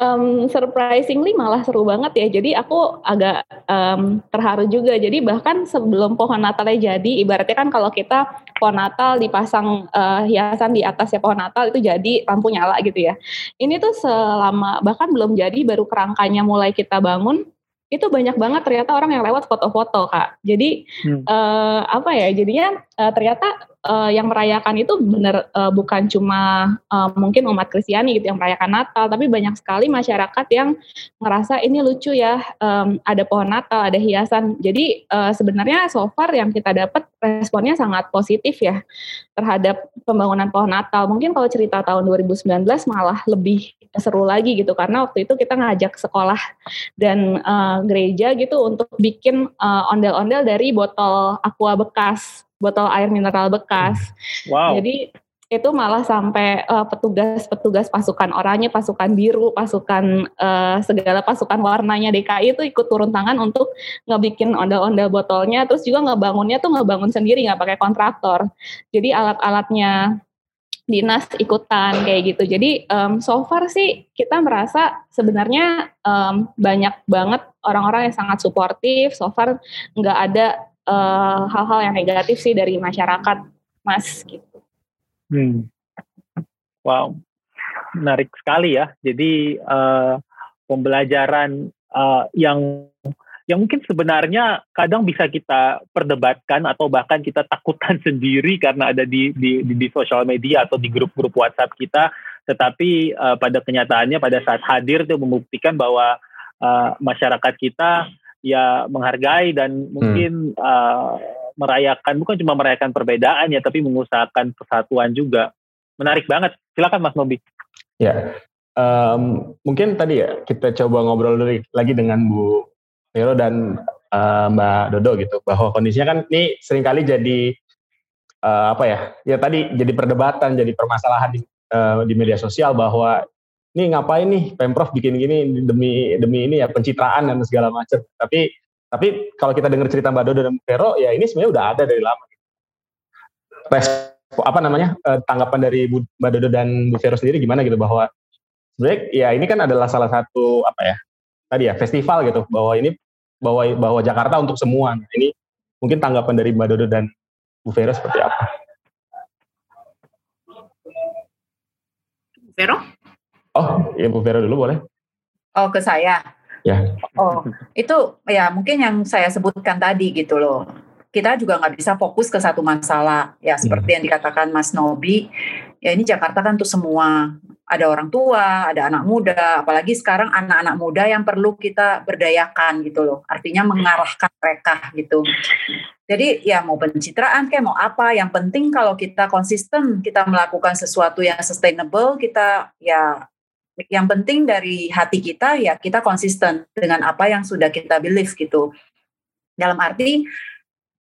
Um, surprisingly malah seru banget ya. Jadi aku agak um, terharu juga. Jadi bahkan sebelum pohon Natalnya jadi, ibaratnya kan kalau kita pohon Natal dipasang uh, hiasan di atas ya pohon Natal itu jadi lampu nyala gitu ya. Ini tuh selama bahkan belum jadi baru kerangkanya mulai kita bangun itu banyak banget ternyata orang yang lewat foto-foto kak. Jadi hmm. uh, apa ya? Jadinya uh, ternyata uh, yang merayakan itu benar uh, bukan cuma uh, mungkin umat Kristiani gitu yang merayakan Natal, tapi banyak sekali masyarakat yang ngerasa ini lucu ya um, ada pohon Natal, ada hiasan. Jadi uh, sebenarnya so far yang kita dapat responnya sangat positif ya terhadap pembangunan pohon Natal. Mungkin kalau cerita tahun 2019 malah lebih seru lagi gitu karena waktu itu kita ngajak sekolah dan uh, gereja gitu untuk bikin uh, ondel-ondel dari botol aqua bekas, botol air mineral bekas. Wow. Jadi itu malah sampai uh, petugas-petugas pasukan oranye, pasukan biru, pasukan uh, segala pasukan warnanya DKI itu ikut turun tangan untuk ngebikin ondel-ondel botolnya, terus juga ngebangunnya tuh ngebangun sendiri nggak pakai kontraktor. Jadi alat-alatnya dinas ikutan kayak gitu. Jadi um, so far sih kita merasa sebenarnya um, banyak banget orang-orang yang sangat suportif. So far nggak ada hal-hal uh, yang negatif sih dari masyarakat, Mas gitu. Hmm. Wow, menarik sekali ya. Jadi uh, pembelajaran uh, yang yang mungkin sebenarnya kadang bisa kita perdebatkan atau bahkan kita takutkan sendiri karena ada di di di, di sosial media atau di grup-grup WhatsApp kita. Tetapi uh, pada kenyataannya pada saat hadir itu membuktikan bahwa uh, masyarakat kita ya menghargai dan mungkin hmm. uh, merayakan bukan cuma merayakan perbedaan ya tapi mengusahakan persatuan juga. Menarik banget. Silakan Mas Nobi. Ya um, mungkin tadi ya kita coba ngobrol dulu lagi dengan Bu Vero dan uh, Mbak Dodo gitu bahwa kondisinya kan ini sering kali jadi uh, apa ya ya tadi jadi perdebatan jadi permasalahan di, uh, di media sosial bahwa ini ngapain nih pemprov bikin gini demi demi ini ya pencitraan dan segala macam tapi tapi kalau kita dengar cerita Mbak Dodo dan Vero, ya ini sebenarnya udah ada dari lama. Res, apa namanya eh, tanggapan dari Mbak Dodo dan Bu Vero sendiri gimana gitu bahwa sebenarnya ya ini kan adalah salah satu apa ya tadi ya festival gitu bahwa ini bahwa bahwa Jakarta untuk semua. Nah, ini mungkin tanggapan dari Mbak Dodo dan Bu Vero seperti apa? Vero? Oh, ya Bu Vero dulu boleh. Oh, ke saya. Ya. Oh, itu ya mungkin yang saya sebutkan tadi gitu loh. Kita juga nggak bisa fokus ke satu masalah. Ya seperti hmm. yang dikatakan Mas Nobi, ya ini Jakarta kan tuh semua. Ada orang tua, ada anak muda, apalagi sekarang anak-anak muda yang perlu kita berdayakan gitu loh. Artinya mengarahkan mereka gitu. Jadi ya mau pencitraan kayak mau apa, yang penting kalau kita konsisten, kita melakukan sesuatu yang sustainable, kita ya yang penting dari hati kita ya kita konsisten dengan apa yang sudah kita believe gitu. Dalam arti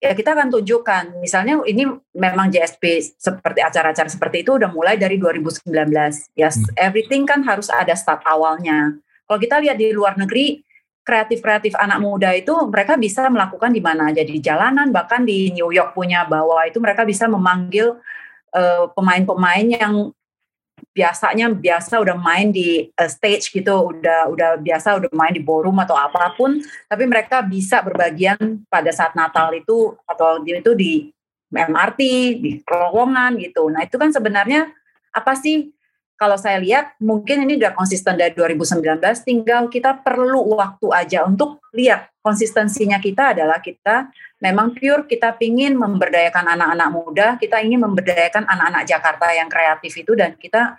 ya kita akan tunjukkan misalnya ini memang JSP seperti acara-acara seperti itu udah mulai dari 2019 ya yes, hmm. everything kan harus ada start awalnya kalau kita lihat di luar negeri kreatif-kreatif anak muda itu mereka bisa melakukan di mana aja di jalanan bahkan di New York punya bawah itu mereka bisa memanggil eh, pemain-pemain uh, yang biasanya biasa udah main di uh, stage gitu, udah udah biasa udah main di ballroom atau apa pun, tapi mereka bisa berbagian pada saat Natal itu atau itu di MRT, di terowongan gitu. Nah itu kan sebenarnya apa sih? Kalau saya lihat mungkin ini udah konsisten dari 2019, tinggal kita perlu waktu aja untuk lihat konsistensinya kita adalah kita memang pure kita pingin memberdayakan anak-anak muda, kita ingin memberdayakan anak-anak Jakarta yang kreatif itu dan kita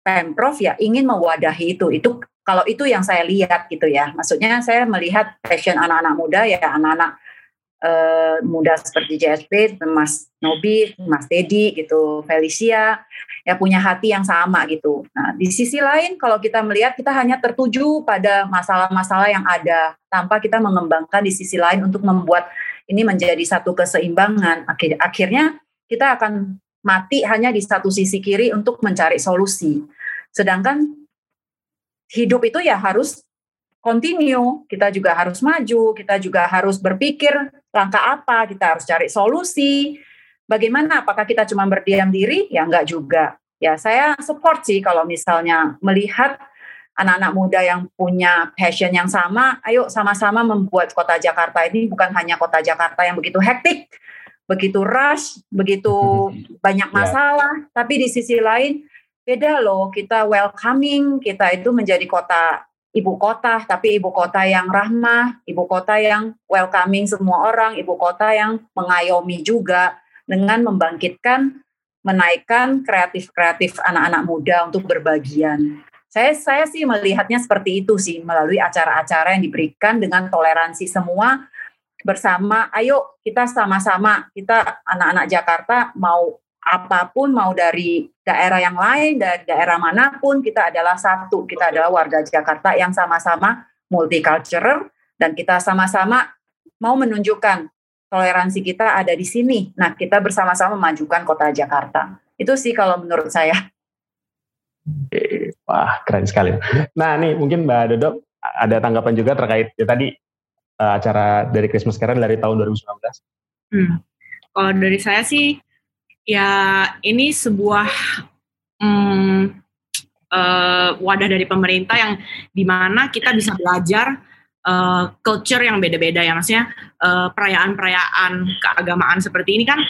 Pemprov ya ingin mewadahi itu. Itu kalau itu yang saya lihat gitu ya. Maksudnya saya melihat passion anak-anak muda ya anak-anak uh, muda seperti JSP, Mas Nobi, Mas Dedi gitu, Felicia ya punya hati yang sama gitu. Nah, di sisi lain kalau kita melihat kita hanya tertuju pada masalah-masalah yang ada tanpa kita mengembangkan di sisi lain untuk membuat ini menjadi satu keseimbangan. Akhir akhirnya kita akan mati hanya di satu sisi kiri untuk mencari solusi. Sedangkan hidup itu ya harus continue, kita juga harus maju, kita juga harus berpikir langkah apa, kita harus cari solusi. Bagaimana? Apakah kita cuma berdiam diri? Ya enggak juga. Ya saya support sih kalau misalnya melihat anak-anak muda yang punya passion yang sama, ayo sama-sama membuat kota Jakarta ini bukan hanya kota Jakarta yang begitu hektik, begitu rush, begitu banyak ya. masalah, yeah. tapi di sisi lain beda loh, kita welcoming, kita itu menjadi kota ibu kota, tapi ibu kota yang ramah, ibu kota yang welcoming semua orang, ibu kota yang mengayomi juga dengan membangkitkan, menaikkan kreatif-kreatif anak-anak muda untuk berbagian. Saya saya sih melihatnya seperti itu sih melalui acara-acara yang diberikan dengan toleransi semua bersama ayo kita sama-sama kita anak-anak Jakarta mau apa pun mau dari daerah yang lain dari daerah mana pun kita adalah satu kita adalah warga Jakarta yang sama-sama multicultural dan kita sama-sama mau menunjukkan toleransi kita ada di sini nah kita bersama-sama memajukan kota Jakarta Itu sih kalau menurut saya. Wah, keren sekali. Nah, nih mungkin Mbak Dodo ada tanggapan juga terkait ya tadi uh, acara dari Christmas Karen dari tahun 2019. Hmm. Kalau dari saya sih ya ini sebuah hmm, uh, wadah dari pemerintah yang di mana kita bisa belajar uh, culture yang beda-beda ya. Maksudnya perayaan perayaan-perayaan keagamaan seperti ini kan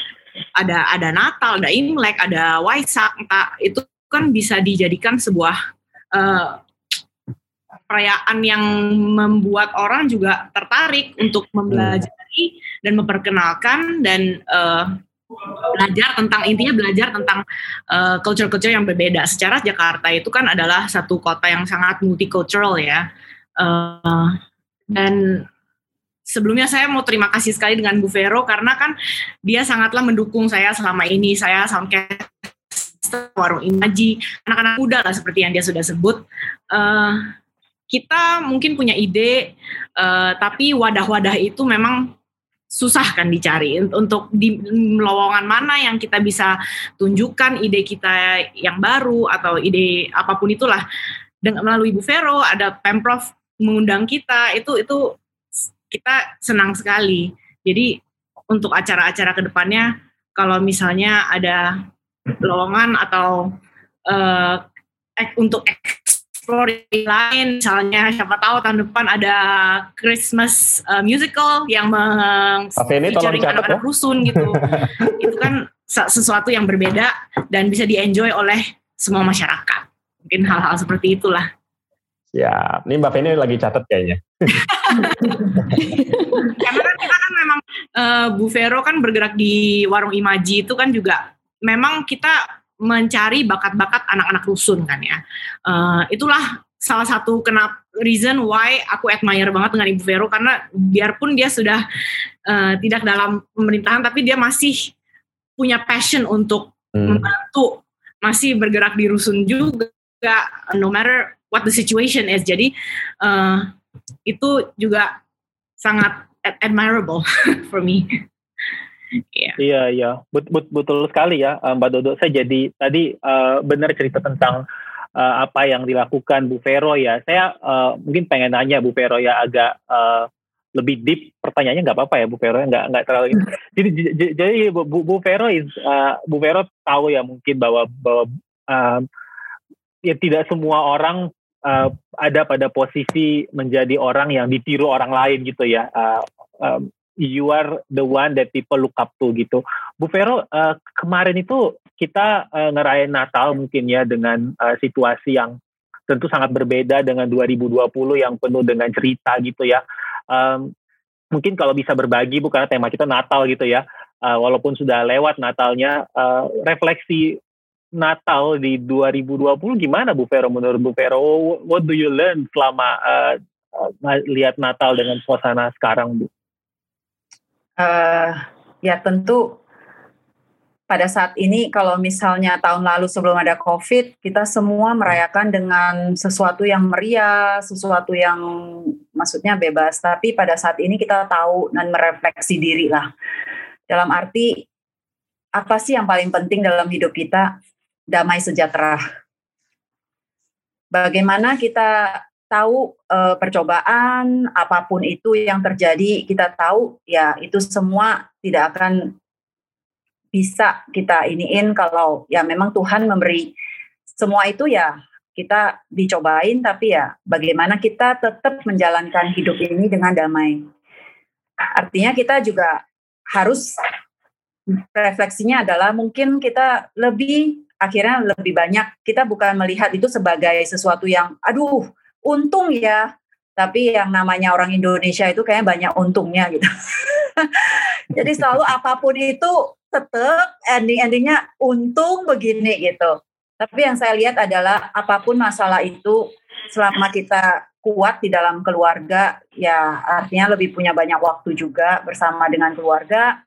ada ada Natal, ada Imlek, ada Waisak, entah itu kan bisa dijadikan sebuah uh, perayaan yang membuat orang juga tertarik untuk mempelajari dan memperkenalkan dan uh, belajar tentang intinya belajar tentang uh, culture-culture yang berbeda. Secara Jakarta itu kan adalah satu kota yang sangat multicultural ya. Uh, dan sebelumnya saya mau terima kasih sekali dengan Bu Vero karena kan dia sangatlah mendukung saya selama ini. Saya sampai warung imaji, anak-anak muda lah seperti yang dia sudah sebut. Uh, kita mungkin punya ide, uh, tapi wadah-wadah itu memang susah kan dicari untuk di lowongan mana yang kita bisa tunjukkan ide kita yang baru atau ide apa pun itulah. Dengan melalui Bu Vero ada pemprov mengundang kita itu itu kita senang sekali. Jadi untuk acara-acara ke depannya kalau misalnya ada lowongan atau uh, untuk explore lain misalnya siapa tahu tahun depan ada Christmas uh, musical yang meng anak-anak ya. rusun gitu. Itu kan sesuatu yang berbeda dan bisa di enjoy oleh semua masyarakat. Mungkin hal-hal seperti itulah. Ya, ini Mbak Feni lagi catat kayaknya. Karena kan kita kan memang uh, Bu Vero kan bergerak di warung Imaji itu kan juga. Memang kita mencari bakat-bakat anak-anak rusun kan ya. Uh, itulah salah satu kenapa reason why aku admire banget dengan Ibu Vero karena biarpun dia sudah uh, tidak dalam pemerintahan tapi dia masih punya passion untuk hmm. membantu, masih bergerak di rusun juga no matter what the situation is. Jadi uh, itu juga sangat admirable for me. Yeah. Iya iya bet, bet, betul sekali ya eh, Mbak Dodo. Saya jadi tadi uh, benar cerita tentang uh, apa yang dilakukan Bu Vero ya. Saya uh, mungkin pengen nanya Bu Vero ya agak uh, lebih deep pertanyaannya nggak apa-apa ya Bu Vero nggak nggak terlalu jadi jadi Bu, Bu Vero is uh, Bu Vero tahu ya mungkin bahwa bahwa uh, ya tidak semua orang uh, ada pada posisi menjadi orang yang ditiru orang lain gitu ya. Uh, um, you are the one that people look up to gitu. Bu Vero, uh, kemarin itu kita uh, ngerayain Natal mungkin ya dengan uh, situasi yang tentu sangat berbeda dengan 2020 yang penuh dengan cerita gitu ya. Um, mungkin kalau bisa berbagi bukan tema kita Natal gitu ya. Uh, walaupun sudah lewat Natalnya, uh, refleksi Natal di 2020 gimana Bu Vero menurut Bu Vero? What do you learn selama uh, lihat Natal dengan suasana sekarang Bu? Uh, ya tentu pada saat ini kalau misalnya tahun lalu sebelum ada COVID, kita semua merayakan dengan sesuatu yang meriah, sesuatu yang maksudnya bebas. Tapi pada saat ini kita tahu dan merefleksi diri lah. Dalam arti apa sih yang paling penting dalam hidup kita? Damai sejahtera. Bagaimana kita tahu uh, percobaan apa pun itu yang terjadi kita tahu ya itu semua tidak akan bisa kita iniin kalau ya memang Tuhan memberi semua itu ya kita dicobain tapi ya bagaimana kita tetap menjalankan hidup ini dengan damai. Artinya kita juga harus refleksinya adalah mungkin kita lebih akhirnya lebih banyak kita bukan melihat itu sebagai sesuatu yang aduh untung ya tapi yang namanya orang Indonesia itu kayaknya banyak untungnya gitu jadi selalu apa pun itu tetap ending-endingnya untung begini gitu tapi yang saya lihat adalah apa pun masalah itu selama kita kuat di dalam keluarga ya artinya lebih punya banyak waktu juga bersama dengan keluarga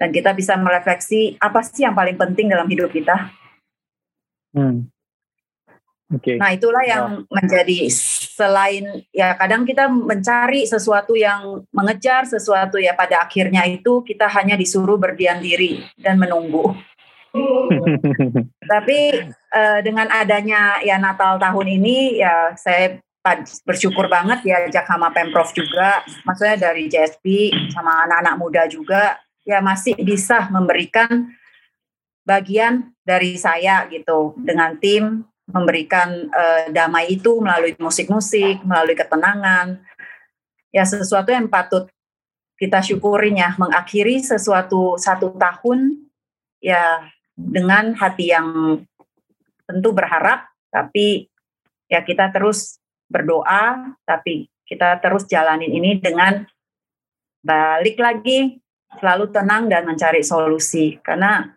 dan kita bisa merefleksi apa sih yang paling penting dalam hidup kita. Hmm. Okay. Nah itulah yang oh. menjadi selain ya kadang kita mencari sesuatu yang mengejar sesuatu ya pada akhirnya itu kita hanya disuruh berdiam diri dan menunggu. Tapi uh, dengan adanya ya Natal tahun ini ya saya bersyukur banget ya ajak sama Pemprov juga, maksudnya dari JSP sama anak-anak muda juga ya masih bisa memberikan bagian dari saya gitu dengan tim memberikan uh, damai itu melalui musik-musik, melalui ketenangan. Ya sesuatu yang patut kita syukurin ya, mengakhiri sesuatu satu tahun ya dengan hati yang tentu berharap, tapi ya kita terus berdoa, tapi kita terus jalanin ini dengan balik lagi selalu tenang dan mencari solusi karena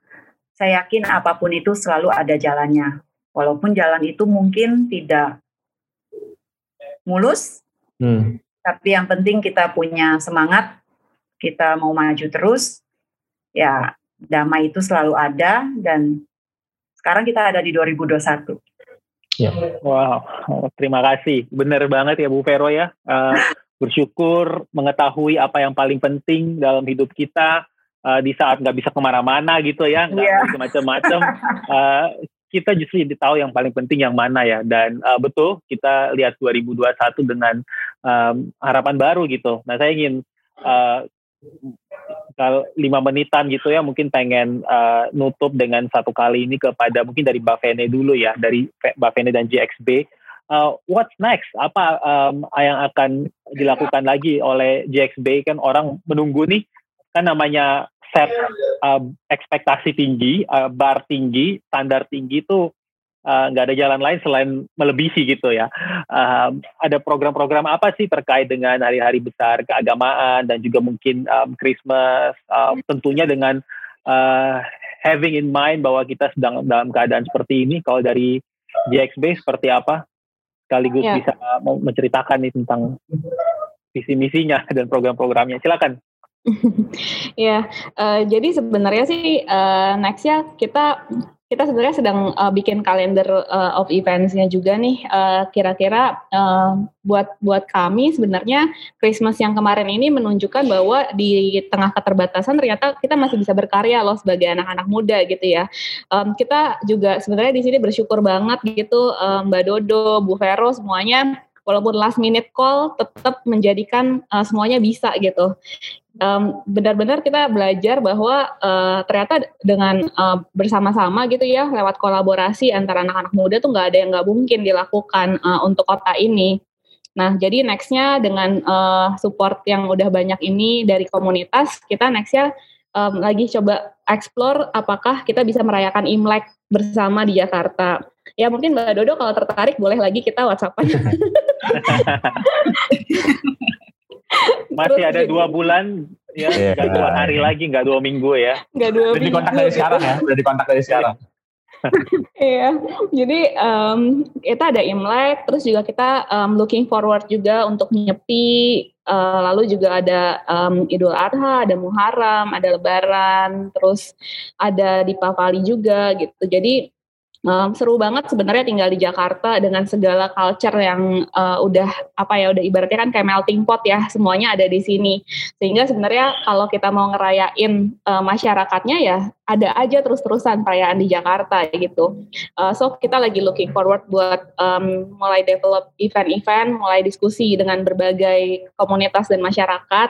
saya yakin apa pun itu selalu ada jalannya. Walaupun jalan itu mungkin tidak mulus, hmm. tapi yang penting kita punya semangat, kita mau maju terus, ya damai itu selalu ada dan sekarang kita ada di 2021. Ya. Wow, terima kasih. Benar banget ya Bu Vero ya. Uh, bersyukur mengetahui apa yang paling penting dalam hidup kita uh, di saat nggak bisa ke mana-mana gitu ya, nggak yeah. macam-macam. Uh, kita justru jadi tahu yang paling penting yang mana ya. Dan uh, betul kita lihat 2021 dengan um, harapan baru gitu. Nah saya ingin uh, kalau lima menitan gitu ya mungkin pengen uh, nutup dengan satu kali ini kepada mungkin dari Mbak Vene dulu ya dari Mbak Vene dan GXB uh, what's next apa um, yang akan dilakukan lagi oleh GXB kan orang menunggu nih kan namanya set uh, ekspektasi tinggi uh, bar tinggi standar tinggi itu Eh, nggak uh, ada jalan lain selain melebihi gitu ya. Uh, ada program-program apa sih terkait dengan hari-hari besar keagamaan dan juga mungkin um, Christmas, uh, tentunya dengan uh, having in mind bahwa kita sedang dalam keadaan seperti ini. Kalau dari GXB seperti apa? Sekaligus yeah. bisa menceritakan nih tentang visi misinya dan program-programnya. Silakan. Ya, uh, jadi sebenarnya sih uh, next ya kita kita sebenarnya sedang uh, bikin kalender uh, of eventsnya juga nih. Uh, kira-kira uh, buat buat kami sebenarnya Christmas yang kemarin ini menunjukkan bahwa di tengah keterbatasan ternyata kita masih bisa berkarya loh sebagai anak-anak muda gitu ya. Um, kita juga sebenarnya di sini bersyukur banget gitu um, Mbak Dodo, Bu Vero semuanya walaupun last minute call tetap menjadikan uh, semuanya bisa gitu um, benar-benar kita belajar bahwa uh, ternyata dengan uh, bersama-sama gitu ya lewat kolaborasi antara anak-anak muda tuh nggak ada yang nggak mungkin dilakukan uh, untuk kota ini. Nah, jadi nextnya dengan uh, support yang udah banyak ini dari komunitas, kita nextnya um, lagi coba explore apakah kita bisa merayakan Imlek bersama di Jakarta. Ya mungkin Mbak Dodo kalau tertarik boleh lagi kita WhatsAppan. Masih ada dua bulan ya, yeah. gak dua hari lagi, nggak dua minggu ya. Nggak dua Udah minggu. kontak dari sekarang ya, udah dikontak dari sekarang. Iya, jadi um, kita ada Imlek, terus juga kita um, looking forward juga untuk nyepi, uh, lalu juga ada um, Idul Adha, ada Muharram, ada Lebaran, terus ada di Pavali juga gitu. Jadi Um, seru banget sebenarnya tinggal di Jakarta dengan segala culture yang uh, udah apa ya udah ibaratnya kan kayak melting pot ya semuanya ada di sini. Sehingga sebenarnya kalau kita mau ngerayain uh, masyarakatnya ya ada aja terus-terusan perayaan di Jakarta gitu. Uh, so kita lagi looking forward buat um, mulai develop event-event mulai diskusi dengan berbagai komunitas dan masyarakat.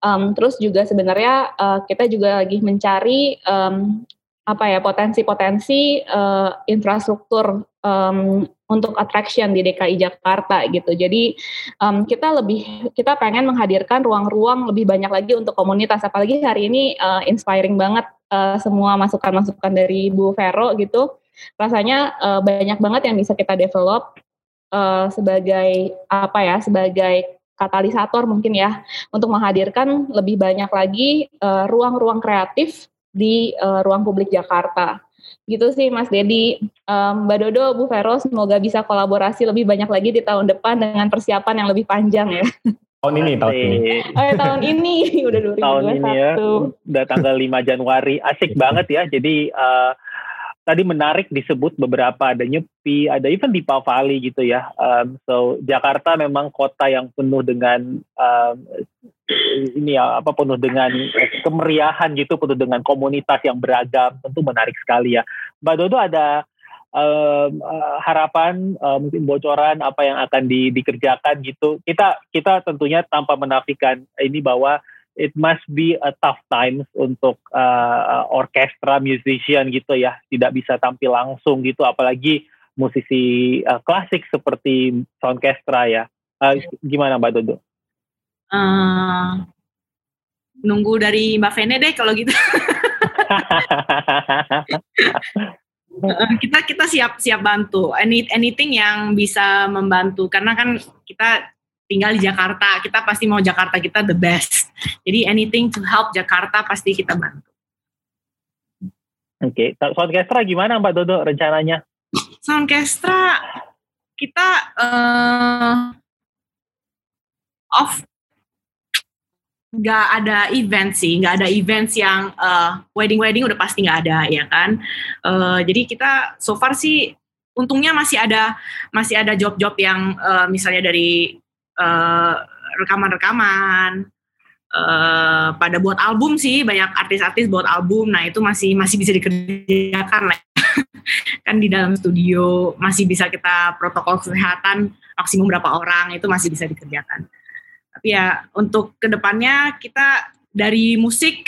Um, terus juga sebenarnya uh, kita juga lagi mencari um, apa ya potensi-potensi uh, infrastruktur um, untuk attraction di DKI Jakarta gitu. Jadi um, kita lebih kita pengen menghadirkan ruang-ruang lebih banyak lagi untuk komunitas. Apalagi hari ini uh, inspiring banget uh, semua masukan-masukan dari Bu Vero gitu. Rasanya uh, banyak banget yang bisa kita develop uh, sebagai apa ya sebagai katalisator mungkin ya untuk menghadirkan lebih banyak lagi ruang-ruang uh, kreatif di uh, ruang publik Jakarta. Gitu sih Mas Dedi. Um, Mbak Dodo, Bu Vero, semoga bisa kolaborasi lebih banyak lagi di tahun depan dengan persiapan yang lebih panjang ya. Tahun ini, tahun ini. Oh ya, tahun ini, udah 2021. Tahun ini ya, udah tanggal 5 Januari. Asik banget ya, jadi uh, tadi menarik disebut beberapa ada Nyepi, ada even di Pavali gitu ya. Um, so Jakarta memang kota yang penuh dengan um, ini ya apa penuh dengan kemeriahan gitu, penuh dengan komunitas yang beragam, tentu menarik sekali ya. Mbak Dodo ada uh, harapan uh, mungkin bocoran apa yang akan di, dikerjakan gitu. Kita kita tentunya tanpa menafikan ini bahwa it must be a tough times untuk uh, orkestra musician gitu ya, tidak bisa tampil langsung gitu, apalagi musisi uh, klasik seperti soundcastra ya. Uh, gimana Mbak Dodo? Uh, nunggu dari Mbak Vene deh kalau gitu. kita kita siap siap bantu. Any, anything yang bisa membantu. Karena kan kita tinggal di Jakarta. Kita pasti mau Jakarta kita the best. Jadi anything to help Jakarta pasti kita bantu. Oke okay. soundcastra gimana Mbak Dodo rencananya? Soundcastra kita uh, off nggak ada event sih, nggak ada events yang uh, wedding-wedding udah pasti nggak ada ya kan. Uh, jadi kita so far sih untungnya masih ada masih ada job-job yang uh, misalnya dari uh, rekaman-rekaman uh, pada buat album sih banyak artis-artis buat album. Nah itu masih masih bisa dikerjakan lah. kan di dalam studio masih bisa kita protokol kesehatan maksimum berapa orang itu masih bisa dikerjakan ya untuk ke depannya kita dari musik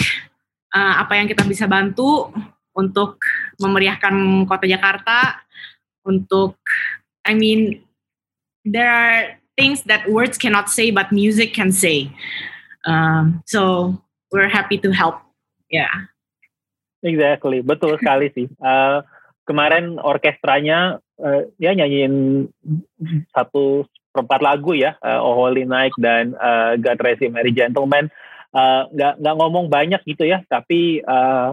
uh, apa yang kita bisa bantu untuk memeriahkan kota Jakarta untuk I mean there are things that words cannot say but music can say. Um, so we're happy to help. Ya yeah. exactly. Betul sekali sih. Uh, kemarin orkestranya uh, ya nyanyiin satu perempat lagu ya, uh, Oh Holy Night dan uh, God Rest You Merry Gentleman. Uh, nggak nggak ngomong banyak gitu ya, tapi uh,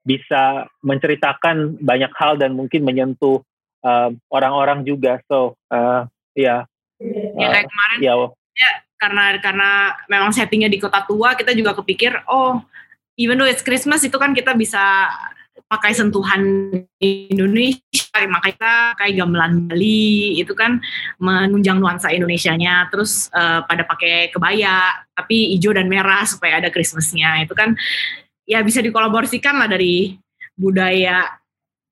bisa menceritakan banyak hal dan mungkin menyentuh orang-orang uh, juga. So uh, ya. Yeah. Ya kayak kemarin. Ya, ya karena karena memang settingnya di kota tua, kita juga kepikir, oh even though it's Christmas itu kan kita bisa pakai sentuhan Indonesia, makanya kita kayak gamelan Bali itu kan menunjang nuansa Indonesianya, terus uh, pada pakai kebaya tapi hijau dan merah supaya ada Christmasnya itu kan ya bisa dikolaborasikan lah dari budaya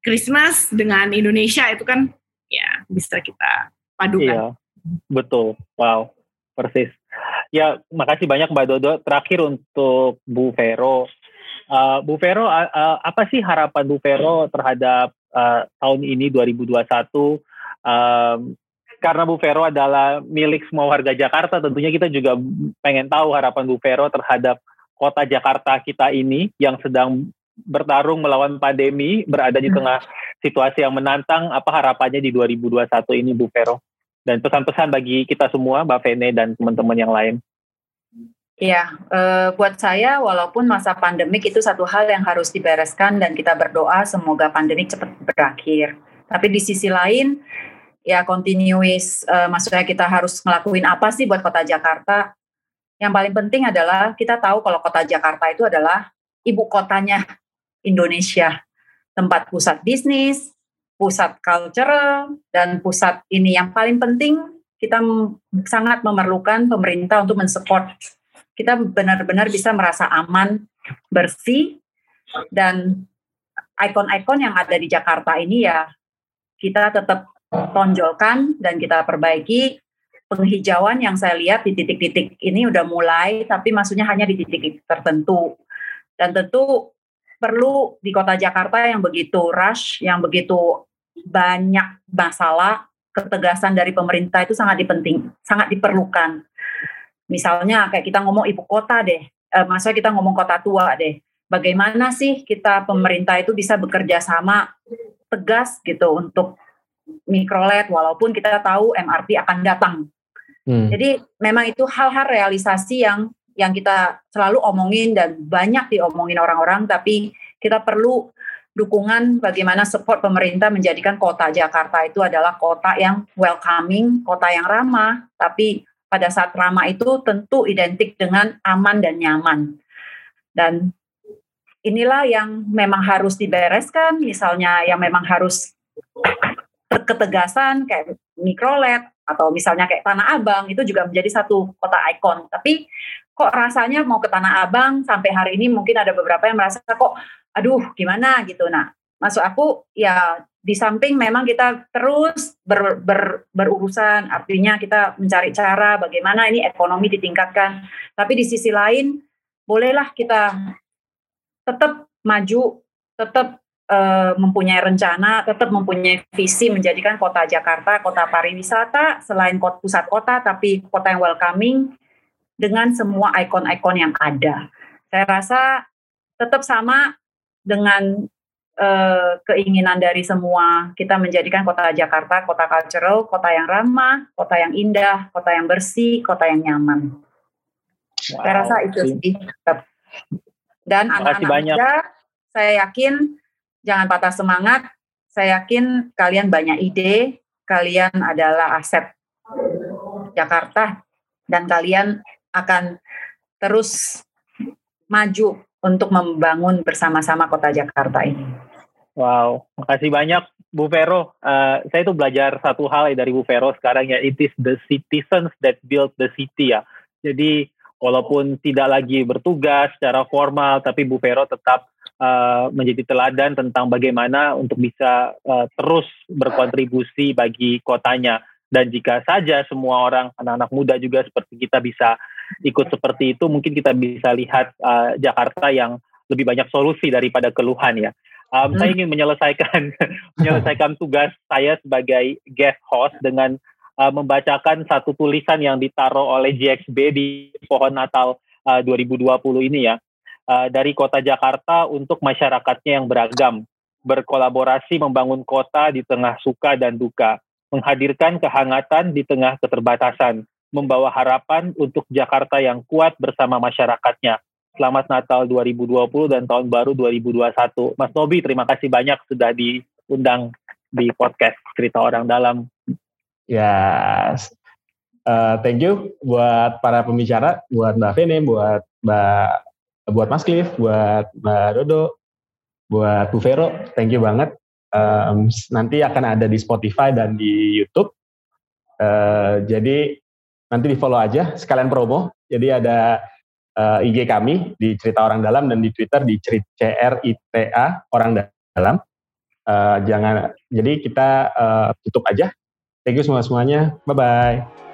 Christmas dengan Indonesia itu kan ya bisa kita padukan. Iya, betul. Wow, persis. Ya, makasih banyak Mbak Dodo. Terakhir untuk Bu Vero, Uh, Bu Vero, uh, uh, apa sih harapan Bu Vero terhadap uh, tahun ini 2021? Um, karena Bu Vero adalah milik semua warga Jakarta, tentunya kita juga pengen tahu harapan Bu Vero terhadap kota Jakarta kita ini yang sedang bertarung melawan pandemi, berada di hmm. tengah situasi yang menantang. Apa harapannya di 2021 ini, Bu Vero? Dan pesan-pesan bagi kita semua, Mbak Vene dan teman-teman yang lain. Ya, uh, buat saya walaupun masa pandemik itu satu hal yang harus dibereskan dan kita berdoa semoga pandemik cepat berakhir. Tapi di sisi lain, ya continuous, uh, maksudnya kita harus ngelakuin apa sih buat kota Jakarta? Yang paling penting adalah kita tahu kalau kota Jakarta itu adalah ibu kotanya Indonesia, tempat pusat bisnis, pusat cultural, dan pusat ini yang paling penting kita sangat memerlukan pemerintah untuk mensupport kita benar-benar bisa merasa aman, bersih, dan ikon-ikon yang ada di Jakarta ini ya kita tetap tonjolkan dan kita perbaiki. Penghijauan yang saya lihat di titik-titik ini udah mulai tapi maksudnya hanya di titik tertentu. Dan tentu perlu di kota Jakarta yang begitu rush yang begitu banyak masalah ketegasan dari pemerintah itu sangat dipenting sangat diperlukan Misalnya kayak kita ngomong ibu kota deh, e, maksudnya kita ngomong kota tua deh. Bagaimana sih kita pemerintah itu bisa bekerja sama tegas gitu untuk mikrolet walaupun kita tahu MRT akan datang. Hmm. Jadi memang itu hal-hal realisasi yang yang kita selalu omongin dan banyak diomongin orang-orang tapi kita perlu dukungan bagaimana support pemerintah menjadikan kota Jakarta itu adalah kota yang welcoming, kota yang ramah, tapi pada saat ramah itu tentu identik dengan aman dan nyaman. Dan inilah yang memang harus dibereskan, misalnya yang memang harus ketegasan kayak mikrolet atau misalnya kayak Tanah Abang itu juga menjadi satu kota ikon. Tapi kok rasanya mau ke Tanah Abang sampai hari ini mungkin ada beberapa yang merasa kok aduh gimana gitu. Nah, masuk aku ya di samping memang kita terus ber, ber, berurusan, artinya kita mencari cara bagaimana ini ekonomi ditingkatkan. Tapi di sisi lain, bolehlah kita tetap maju, tetap uh, mempunyai rencana, tetap mempunyai visi menjadikan kota Jakarta kota pariwisata selain kota, pusat kota, tapi kota yang welcoming, dengan semua ikon-ikon yang ada. Saya rasa tetap sama dengan uh, keinginan dari semua kita menjadikan kota Jakarta kota cultural, kota yang ramah, kota yang indah, kota yang bersih, kota yang nyaman. Wow. Saya rasa itu sih. Dan anak-anak muda, saya yakin jangan patah semangat. Saya yakin kalian banyak ide, kalian adalah aset Jakarta dan kalian akan terus maju untuk membangun bersama-sama kota Jakarta ini. Wow, makasih banyak Bu Vero. Uh, saya itu belajar satu hal ya dari Bu Vero sekarang ya, it is the citizens that build the city ya. Jadi walaupun tidak lagi bertugas secara formal, tapi Bu Vero tetap uh, menjadi teladan tentang bagaimana untuk bisa uh, terus berkontribusi bagi kotanya. Dan jika saja semua orang, anak-anak muda juga seperti kita bisa ikut seperti itu, mungkin kita bisa lihat uh, Jakarta yang lebih banyak solusi daripada keluhan ya. Um, hmm. Saya ingin menyelesaikan menyelesaikan tugas saya sebagai guest host dengan uh, membacakan satu tulisan yang ditaruh oleh JXB di pohon Natal uh, 2020 ini ya. Uh, dari kota Jakarta untuk masyarakatnya yang beragam, berkolaborasi membangun kota di tengah suka dan duka, menghadirkan kehangatan di tengah keterbatasan, membawa harapan untuk Jakarta yang kuat bersama masyarakatnya. Selamat Natal 2020 dan Tahun Baru 2021. Mas Nobi, terima kasih banyak sudah diundang di podcast Cerita Orang Dalam. Ya, yes. uh, thank you buat para pembicara, buat Mbak Vene, buat Mbak, buat Mas Cliff, buat Mbak Dodo, buat Bu Vero, thank you banget. Um, nanti akan ada di Spotify dan di YouTube. Uh, jadi nanti di follow aja sekalian promo. Jadi ada uh, eh, IG kami di Cerita Orang Dalam dan di Twitter di CRITA Orang Dalam. Uh, jangan jadi kita uh, tutup aja. Thank you semua semuanya. Bye bye.